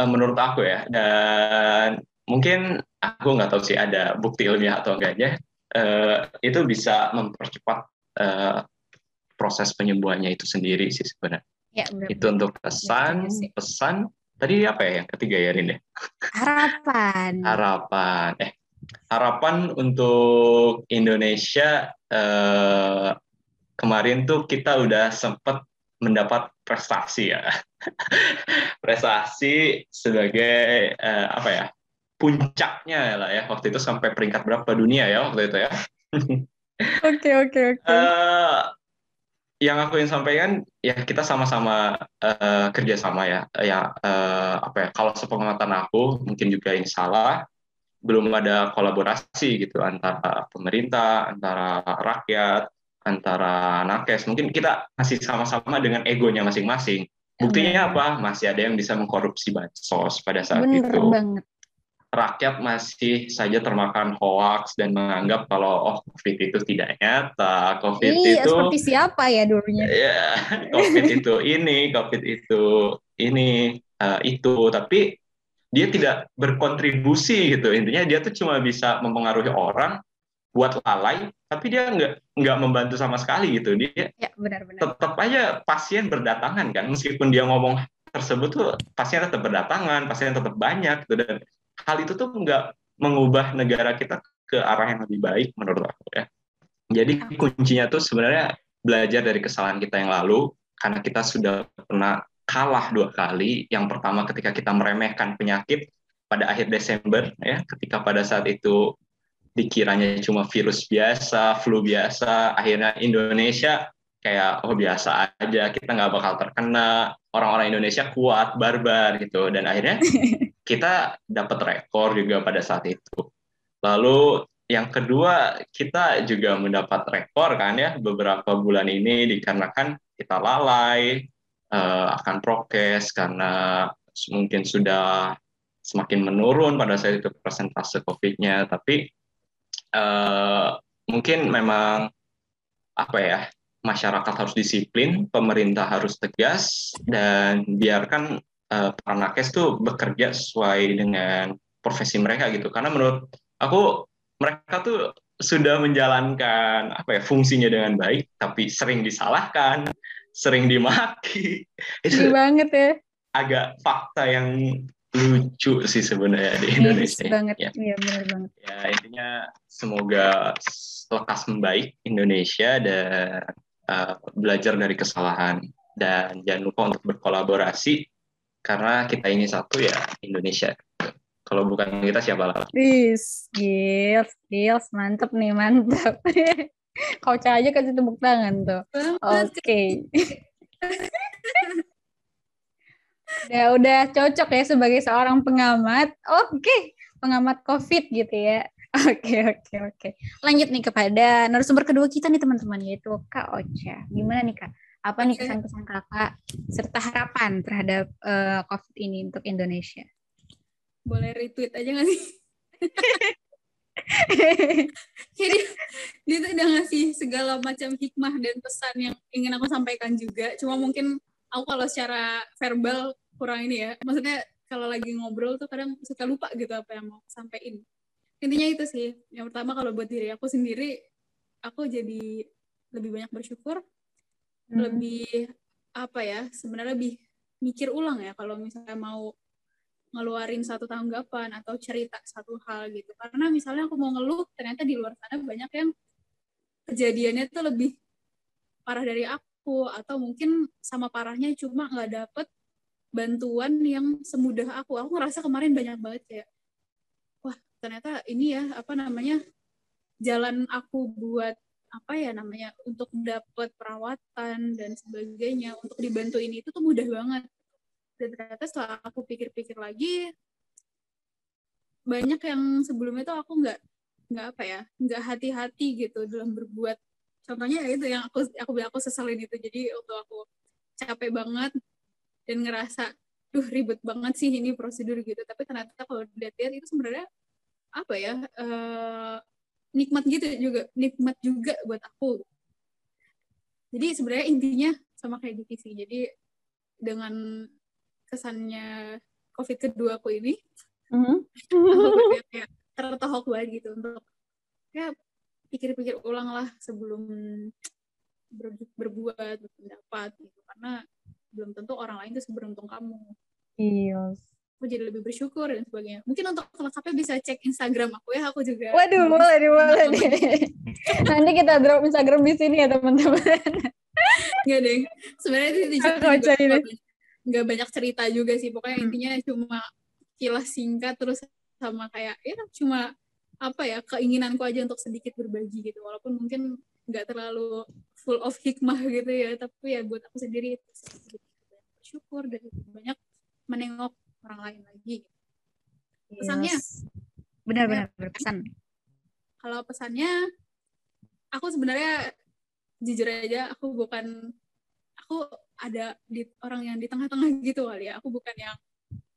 uh, menurut aku ya. Dan mungkin aku nggak tahu sih ada bukti ilmiah atau enggaknya. Uh, itu bisa mempercepat uh, proses penyembuhannya itu sendiri sih sebenarnya. Ya, benar. Itu untuk pesan, ya, pesan. Tadi apa ya yang ketiga ya, Rin? Ya? Harapan. Harapan. Eh, harapan untuk Indonesia eh, kemarin tuh kita udah sempat mendapat prestasi ya. prestasi sebagai eh, apa ya? puncaknya lah ya waktu itu sampai peringkat berapa dunia ya waktu itu ya. Oke oke oke. Eh, yang aku ingin sampaikan ya kita sama-sama uh, kerjasama ya ya uh, apa ya kalau sepengamatan aku mungkin juga ini salah belum ada kolaborasi gitu antara pemerintah antara rakyat antara nakes. Mungkin kita masih sama-sama dengan egonya masing-masing. Buktinya apa? Masih ada yang bisa mengkorupsi bansos pada saat Bener itu. banget. Rakyat masih saja termakan hoax dan menganggap kalau oh COVID itu tidak nyata, COVID Iyi, itu seperti siapa ya dulunya? Ya, COVID itu ini, COVID itu ini uh, itu, tapi dia tidak berkontribusi gitu. Intinya dia tuh cuma bisa mempengaruhi orang buat lalai, tapi dia nggak nggak membantu sama sekali gitu. Dia ya, benar, benar. tetap aja pasien berdatangan kan, meskipun dia ngomong tersebut tuh pasien tetap berdatangan, pasien tetap banyak gitu dan hal itu tuh nggak mengubah negara kita ke arah yang lebih baik menurut aku ya. Jadi kuncinya tuh sebenarnya belajar dari kesalahan kita yang lalu karena kita sudah pernah kalah dua kali. Yang pertama ketika kita meremehkan penyakit pada akhir Desember ya, ketika pada saat itu dikiranya cuma virus biasa, flu biasa, akhirnya Indonesia kayak oh biasa aja, kita nggak bakal terkena, orang-orang Indonesia kuat, barbar gitu, dan akhirnya kita dapat rekor juga pada saat itu. Lalu yang kedua kita juga mendapat rekor kan ya beberapa bulan ini dikarenakan kita lalai uh, akan prokes karena mungkin sudah semakin menurun pada saat itu persentase COVID-nya, tapi uh, mungkin memang apa ya masyarakat harus disiplin, pemerintah harus tegas dan biarkan uh, para nakes tuh bekerja sesuai dengan profesi mereka gitu. Karena menurut aku mereka tuh sudah menjalankan apa ya fungsinya dengan baik, tapi sering disalahkan, sering dimaki. Itu banget ya. Agak fakta yang lucu sih sebenarnya di Indonesia. Yes, banget. Ya. Iya benar banget. Ya intinya semoga lekas membaik Indonesia dan uh, belajar dari kesalahan dan jangan lupa untuk berkolaborasi karena kita ini satu ya Indonesia. Kalau bukan kita siapa lagi? Gils, gils, mantep nih, mantep. Kau aja kasih tepuk tangan tuh. Oke. Okay. udah udah cocok ya sebagai seorang pengamat. Oke, okay. pengamat COVID gitu ya. Oke, oke, oke. Lanjut nih kepada narasumber kedua kita nih teman-teman yaitu Kak Ocha. Gimana nih Kak? Apa nih kesan-kesan kakak serta harapan terhadap uh, COVID ini untuk Indonesia? Boleh retweet aja nggak sih? Jadi dia tuh udah ngasih segala macam hikmah dan pesan yang ingin aku sampaikan juga. Cuma mungkin aku kalau secara verbal kurang ini ya. Maksudnya kalau lagi ngobrol tuh kadang suka lupa gitu apa yang mau sampaikan. Intinya itu sih. Yang pertama kalau buat diri aku sendiri, aku jadi lebih banyak bersyukur hmm. lebih apa ya sebenarnya lebih mikir ulang ya kalau misalnya mau ngeluarin satu tanggapan atau cerita satu hal gitu. Karena misalnya aku mau ngeluh ternyata di luar sana banyak yang kejadiannya tuh lebih parah dari aku atau mungkin sama parahnya cuma nggak dapet bantuan yang semudah aku. Aku ngerasa kemarin banyak banget ya wah ternyata ini ya apa namanya jalan aku buat apa ya namanya untuk dapat perawatan dan sebagainya untuk dibantu ini itu tuh mudah banget dan ternyata setelah aku pikir-pikir lagi banyak yang sebelumnya tuh aku nggak nggak apa ya nggak hati-hati gitu dalam berbuat. Contohnya ya itu yang aku aku aku seselin itu. Jadi waktu aku capek banget dan ngerasa duh ribet banget sih ini prosedur gitu. Tapi ternyata kalau dilihat-lihat itu sebenarnya apa ya uh, nikmat gitu juga nikmat juga buat aku. Jadi sebenarnya intinya sama kayak divisi jadi dengan kesannya covid kedua aku ini mm-hmm. aku kayak tertohok banget gitu untuk ya pikir-pikir ulang lah sebelum ber, berbuat berpendapat gitu karena belum tentu orang lain tuh seberuntung kamu iya aku jadi lebih bersyukur dan sebagainya. Mungkin untuk lengkapnya bisa cek Instagram aku ya, aku juga. Waduh, boleh nih, boleh nih. Nanti kita drop Instagram di sini ya teman-teman. Enggak deh, sebenarnya itu juga nggak banyak cerita juga sih. Pokoknya hmm. intinya cuma kilas singkat terus sama kayak ya cuma apa ya keinginanku aja untuk sedikit berbagi gitu. Walaupun mungkin nggak terlalu full of hikmah gitu ya, tapi ya buat aku sendiri itu bersyukur dan banyak menengok orang lain lagi. Pesannya? Benar-benar ya. berpesan. Kalau pesannya, aku sebenarnya jujur aja aku bukan aku ada di orang yang di tengah-tengah gitu kali ya. Aku bukan yang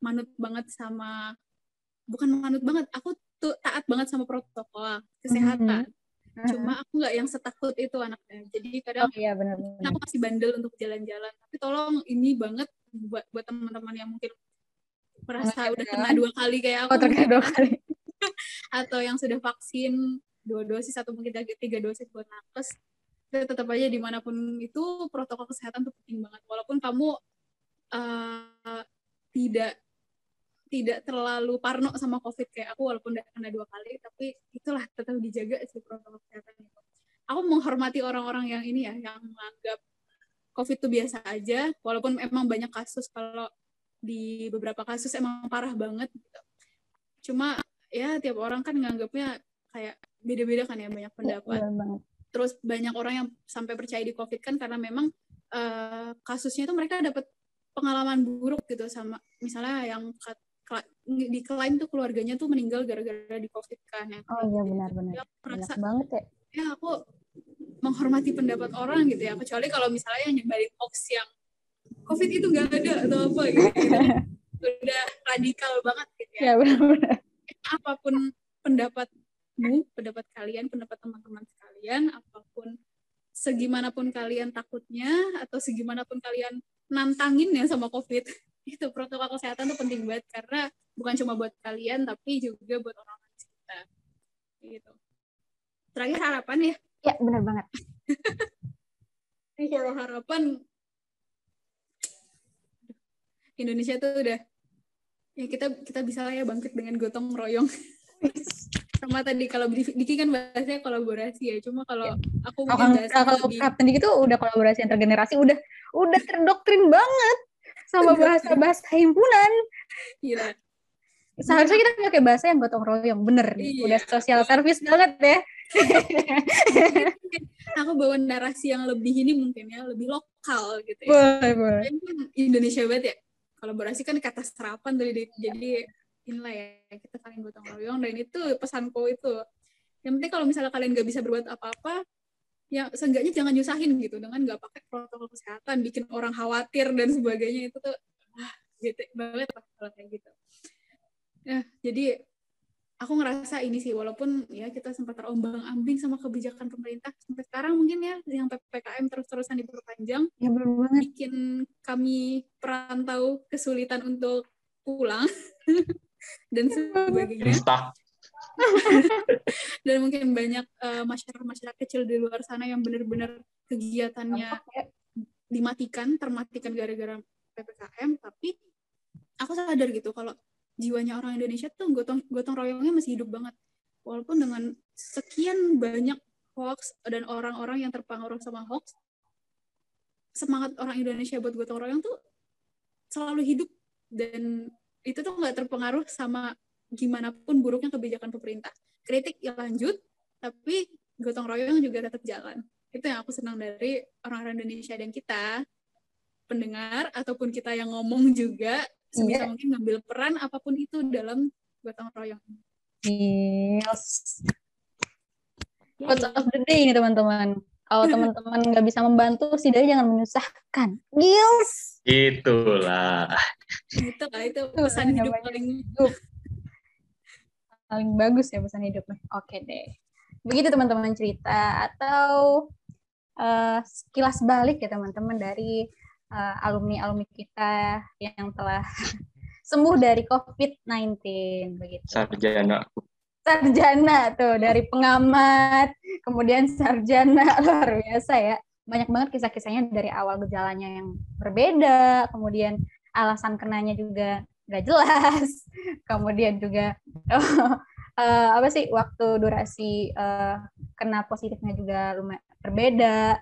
manut banget sama bukan manut banget. Aku tuh taat banget sama protokol kesehatan. Mm -hmm. Cuma aku nggak yang setakut itu anaknya. Jadi kadang oh, iya, aku masih bandel untuk jalan-jalan. Tapi tolong ini banget buat buat teman-teman yang mungkin merasa udah kena dua kali kayak aku. Oh, terkena dua kali. Atau yang sudah vaksin dua dosis atau mungkin tiga dosis buat nakes. Tetap aja di mana pun itu protokol kesehatan tuh penting banget. Walaupun kamu uh, tidak tidak terlalu parno sama COVID kayak aku walaupun udah kena dua kali, tapi itulah tetap dijaga sih protokol kesehatan itu. Aku menghormati orang-orang yang ini ya, yang menganggap COVID itu biasa aja, walaupun emang banyak kasus kalau di beberapa kasus emang parah banget gitu. Cuma ya tiap orang kan nganggapnya kayak beda-beda kan ya banyak pendapat. Ya, Terus banyak orang yang sampai percaya di COVID kan karena memang uh, kasusnya itu mereka dapat pengalaman buruk gitu sama misalnya yang diklaim tuh keluarganya tuh meninggal gara-gara di COVID kan ya. Oh iya benar-benar. Ya, merasa, banget ya. Ya aku menghormati pendapat orang gitu ya. Kecuali kalau misalnya yang nyebarin hoax yang covid itu nggak ada atau apa gitu, gitu. udah radikal banget gitu ya, ya benar-benar apa pun pendapatmu pendapat kalian pendapat teman-teman sekalian apa pun segimanapun kalian takutnya atau segimanapun kalian nantangin ya sama covid itu protokol kesehatan tuh penting banget karena bukan cuma buat kalian tapi juga buat orang-orang sekitar. Gitu. Terakhir harapan ya? Ya benar banget. Kalau harapan Indonesia tuh udah ya kita kita bisa lah ya bangkit dengan gotong royong sama tadi kalau Diki kan bahasanya kolaborasi ya cuma kalau ya. aku mungkin kalau lebih... Kapten Diki tuh udah kolaborasi antar generasi udah udah terdoktrin banget sama bahasa bahasa himpunan. Gila. Seharusnya kita pakai bahasa yang gotong royong bener. Iya. udah sosial service banget ya. Aku bawa narasi yang lebih ini mungkin ya lebih lokal gitu ya. Boleh boleh. Indonesia banget ya. Kolaborasi kan kata serapan dari jadi inilah ya kita saling gotong royong dan itu pesanku itu. Yang penting kalau misalnya kalian nggak bisa berbuat apa-apa ya seenggaknya jangan nyusahin gitu dengan nggak pakai protokol kesehatan bikin orang khawatir dan sebagainya itu tuh wah gitu banget lah kalau kayak gitu. Ya jadi aku ngerasa ini sih walaupun ya kita sempat terombang ambing sama kebijakan pemerintah sampai sekarang mungkin ya yang ppkm terus-terusan diperpanjang ya belum banget. bikin kami perantau kesulitan untuk pulang dan sebagainya dan mungkin banyak uh, masyarakat masyarakat kecil di luar sana yang benar-benar kegiatannya ya? dimatikan termatikan gara-gara ppkm tapi aku sadar gitu kalau jiwanya orang Indonesia tuh gotong gotong royongnya masih hidup banget. Walaupun dengan sekian banyak hoax dan orang-orang yang terpengaruh sama hoax semangat orang Indonesia buat gotong royong tuh selalu hidup dan itu tuh nggak terpengaruh sama gimana pun buruknya kebijakan pemerintah kritik ya lanjut tapi gotong royong juga tetap jalan. Itu yang aku senang dari orang-orang Indonesia dan kita pendengar ataupun kita yang ngomong juga sebisa Iya. mungkin ngambil peran apa pun itu dalam gotong royong. Yes. Quotes of the day ini teman-teman. Kalau teman-teman nggak bisa membantu, setidaknya jangan menyusahkan. Gils. Itulah. Gitu lah itu pesan hidup paling Paling bagus ya pesan hidupnya. Oke deh. Begitu teman-teman cerita atau eh, sekilas balik ya teman-teman dari eh, alumni-alumni kita yang telah sembuh dari COVID-19 begitu. Sarjana. Sarjana tuh dari pengamat kemudian sarjana luar biasa ya. Banyak banget kisah-kisahnya dari awal gejalanya yang berbeda kemudian alasan kenanya juga nggak jelas kemudian juga eh, apa sih waktu durasi eh, kena positifnya juga lumayan berbeda.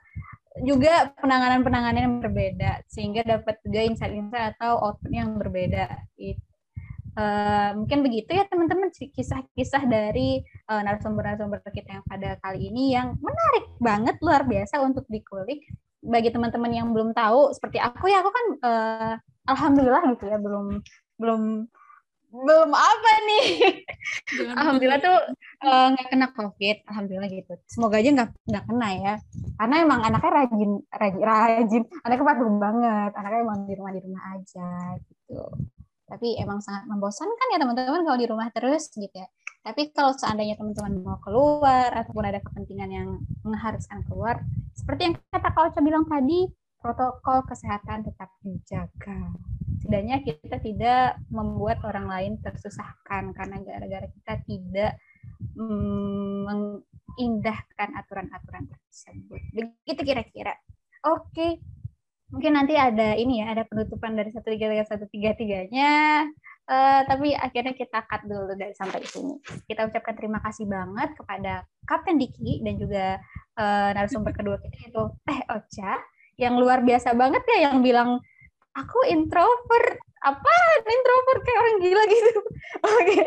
Juga penanganan-penanganan yang berbeda sehingga dapat juga insight-insight atau output yang berbeda It- eh, mungkin begitu ya teman-teman kisah-kisah dari eh, narasumber-narasumber kita yang pada kali ini yang menarik banget luar biasa untuk dikulik. Bagi teman-teman yang belum tahu seperti aku ya aku kan eh, alhamdulillah gitu ya belum belum belum apa nih? Jangan alhamdulillah tuh nggak kena covid alhamdulillah gitu. Semoga aja nggak nggak kena ya. Karena emang anaknya rajin rajin rajin anaknya patuh banget anaknya emang di rumah di rumah aja gitu tapi emang sangat membosankan ya teman-teman kalau di rumah terus gitu ya tapi kalau seandainya teman-teman mau keluar ataupun ada kepentingan yang mengharuskan keluar seperti yang kata Kak Ocha bilang tadi protokol kesehatan tetap dijaga setidaknya kita tidak membuat orang lain tersusahkan karena gara-gara kita tidak mm, mengindahkan aturan-aturan tersebut. Begitu kira-kira. Oke, mungkin nanti ada ini ya, ada penutupan dari satu tiga tiga satu tiga tiganya. Eh, tapi akhirnya kita cut dulu dari sampai sini. Kita ucapkan terima kasih banget kepada Kapten Diki dan juga eh, narasumber kedua kita yaitu Teh Ocha yang luar biasa banget ya yang bilang aku introvert. Apa introvert kayak orang gila gitu. Oke.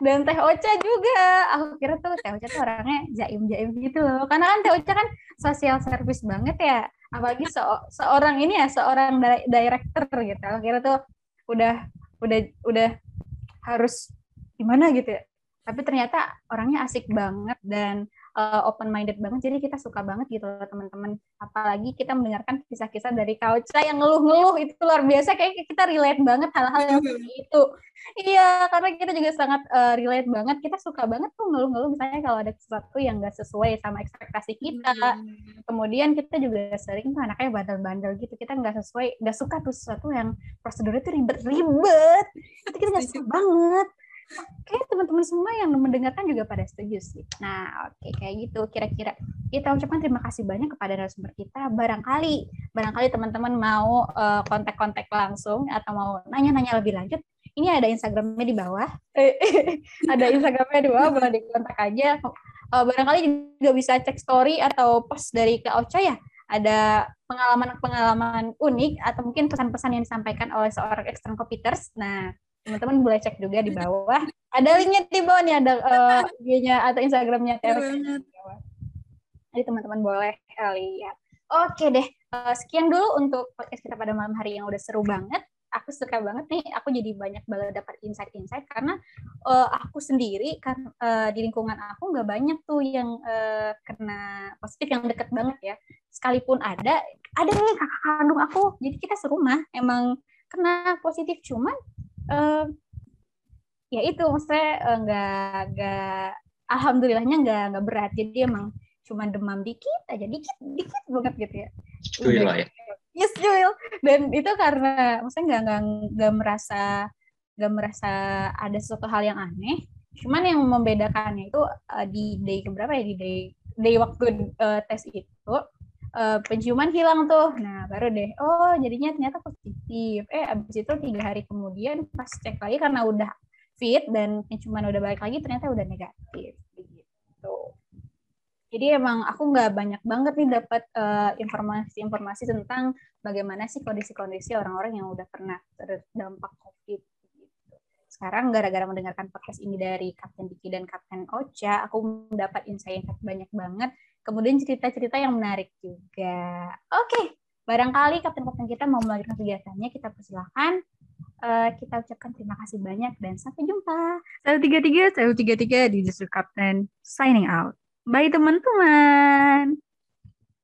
Dan Teh Ocha juga. Aku kira tuh Teh Ocha tuh orangnya jaim jaim gitu loh. Karena kan Teh Ocha kan sosial service banget ya apalagi se- seorang ini ya seorang di- director gitu. Aku kira tuh udah udah udah harus gimana gitu ya. Tapi ternyata orangnya asik banget dan open minded banget. Jadi kita suka banget gitu loh teman-teman. Apalagi kita mendengarkan kisah-kisah dari Kauca yang ngeluh-ngeluh itu luar biasa. Kayak kita relate banget hal-hal yang seperti itu iya karena kita juga sangat eh, relate banget. Kita suka banget tuh ngeluh-ngeluh misalnya kalau ada sesuatu yang nggak sesuai sama ekspektasi kita. Kemudian kita juga sering tuh anaknya bandel-bandel gitu. Kita nggak sesuai nggak suka tuh sesuatu yang prosedurnya tuh ribet-ribet. Itu kita nggak suka banget Oke, teman-teman semua yang mendengarkan juga pada setuju sih. Nah, oke kayak gitu kira-kira. Kita ucapkan terima kasih banyak kepada narasumber kita. Barangkali, barangkali teman-teman mau eh, kontak-kontak langsung atau mau nanya-nanya lebih lanjut, ini ada Instagramnya di bawah. ada Instagramnya di bawah, boleh dikontak aja. Eh, barangkali juga bisa cek story atau post dari Kak Ocha ya. Ada pengalaman-pengalaman unik atau mungkin pesan-pesan yang disampaikan oleh seorang competitors. Nah, teman-teman boleh cek juga di bawah. Ada linknya di bawah nih, ada eh, IG-nya atau Instagramnya Iya Terek. banget. Jadi teman-teman boleh eh, lihat. Oke deh, eh, sekian dulu untuk podcast kita pada malam hari yang udah seru banget. Aku suka banget nih, aku jadi banyak banget dapat insight-insight karena eh, aku sendiri kan eh, di lingkungan aku nggak banyak tuh yang eh, kena positif yang deket banget ya. Sekalipun ada, ada nih kakak kandung aku. Jadi kita serumah emang kena positif cuman eh, ya itu maksudnya eh, nggak nggak alhamdulillahnya nggak nggak berat. Jadi emang cuma demam dikit aja dikit dikit banget gitu ya. Cuy lah ya. yes Joel dan itu karena maksudnya nggak nggak nggak merasa nggak merasa ada sesuatu hal yang aneh. Cuman yang membedakannya itu eh, di day keberapa ya? Di day day waktu eh, tes itu eh, penciuman hilang tuh nah baru deh oh jadinya ternyata positif eh abis itu tiga hari kemudian pas cek lagi karena udah fit dan penciuman udah balik lagi ternyata udah negatif begitu jadi emang aku nggak banyak banget nih dapat eh, informasi-informasi tentang bagaimana sih kondisi-kondisi orang-orang yang udah pernah terdampak COVID. Sekarang gara-gara mendengarkan podcast ini dari Kapten Diki dan Kapten Ocha, aku mendapat insight banyak banget. Kemudian cerita-cerita yang menarik juga. Oke, barangkali kapten-kapten kita mau melanjutkan kegiatannya, kita persilahkan. Uh, kita ucapkan terima kasih banyak dan sampai jumpa. Satu tiga tiga, satu tiga tiga di Justru Kapten signing out. Bye teman-teman.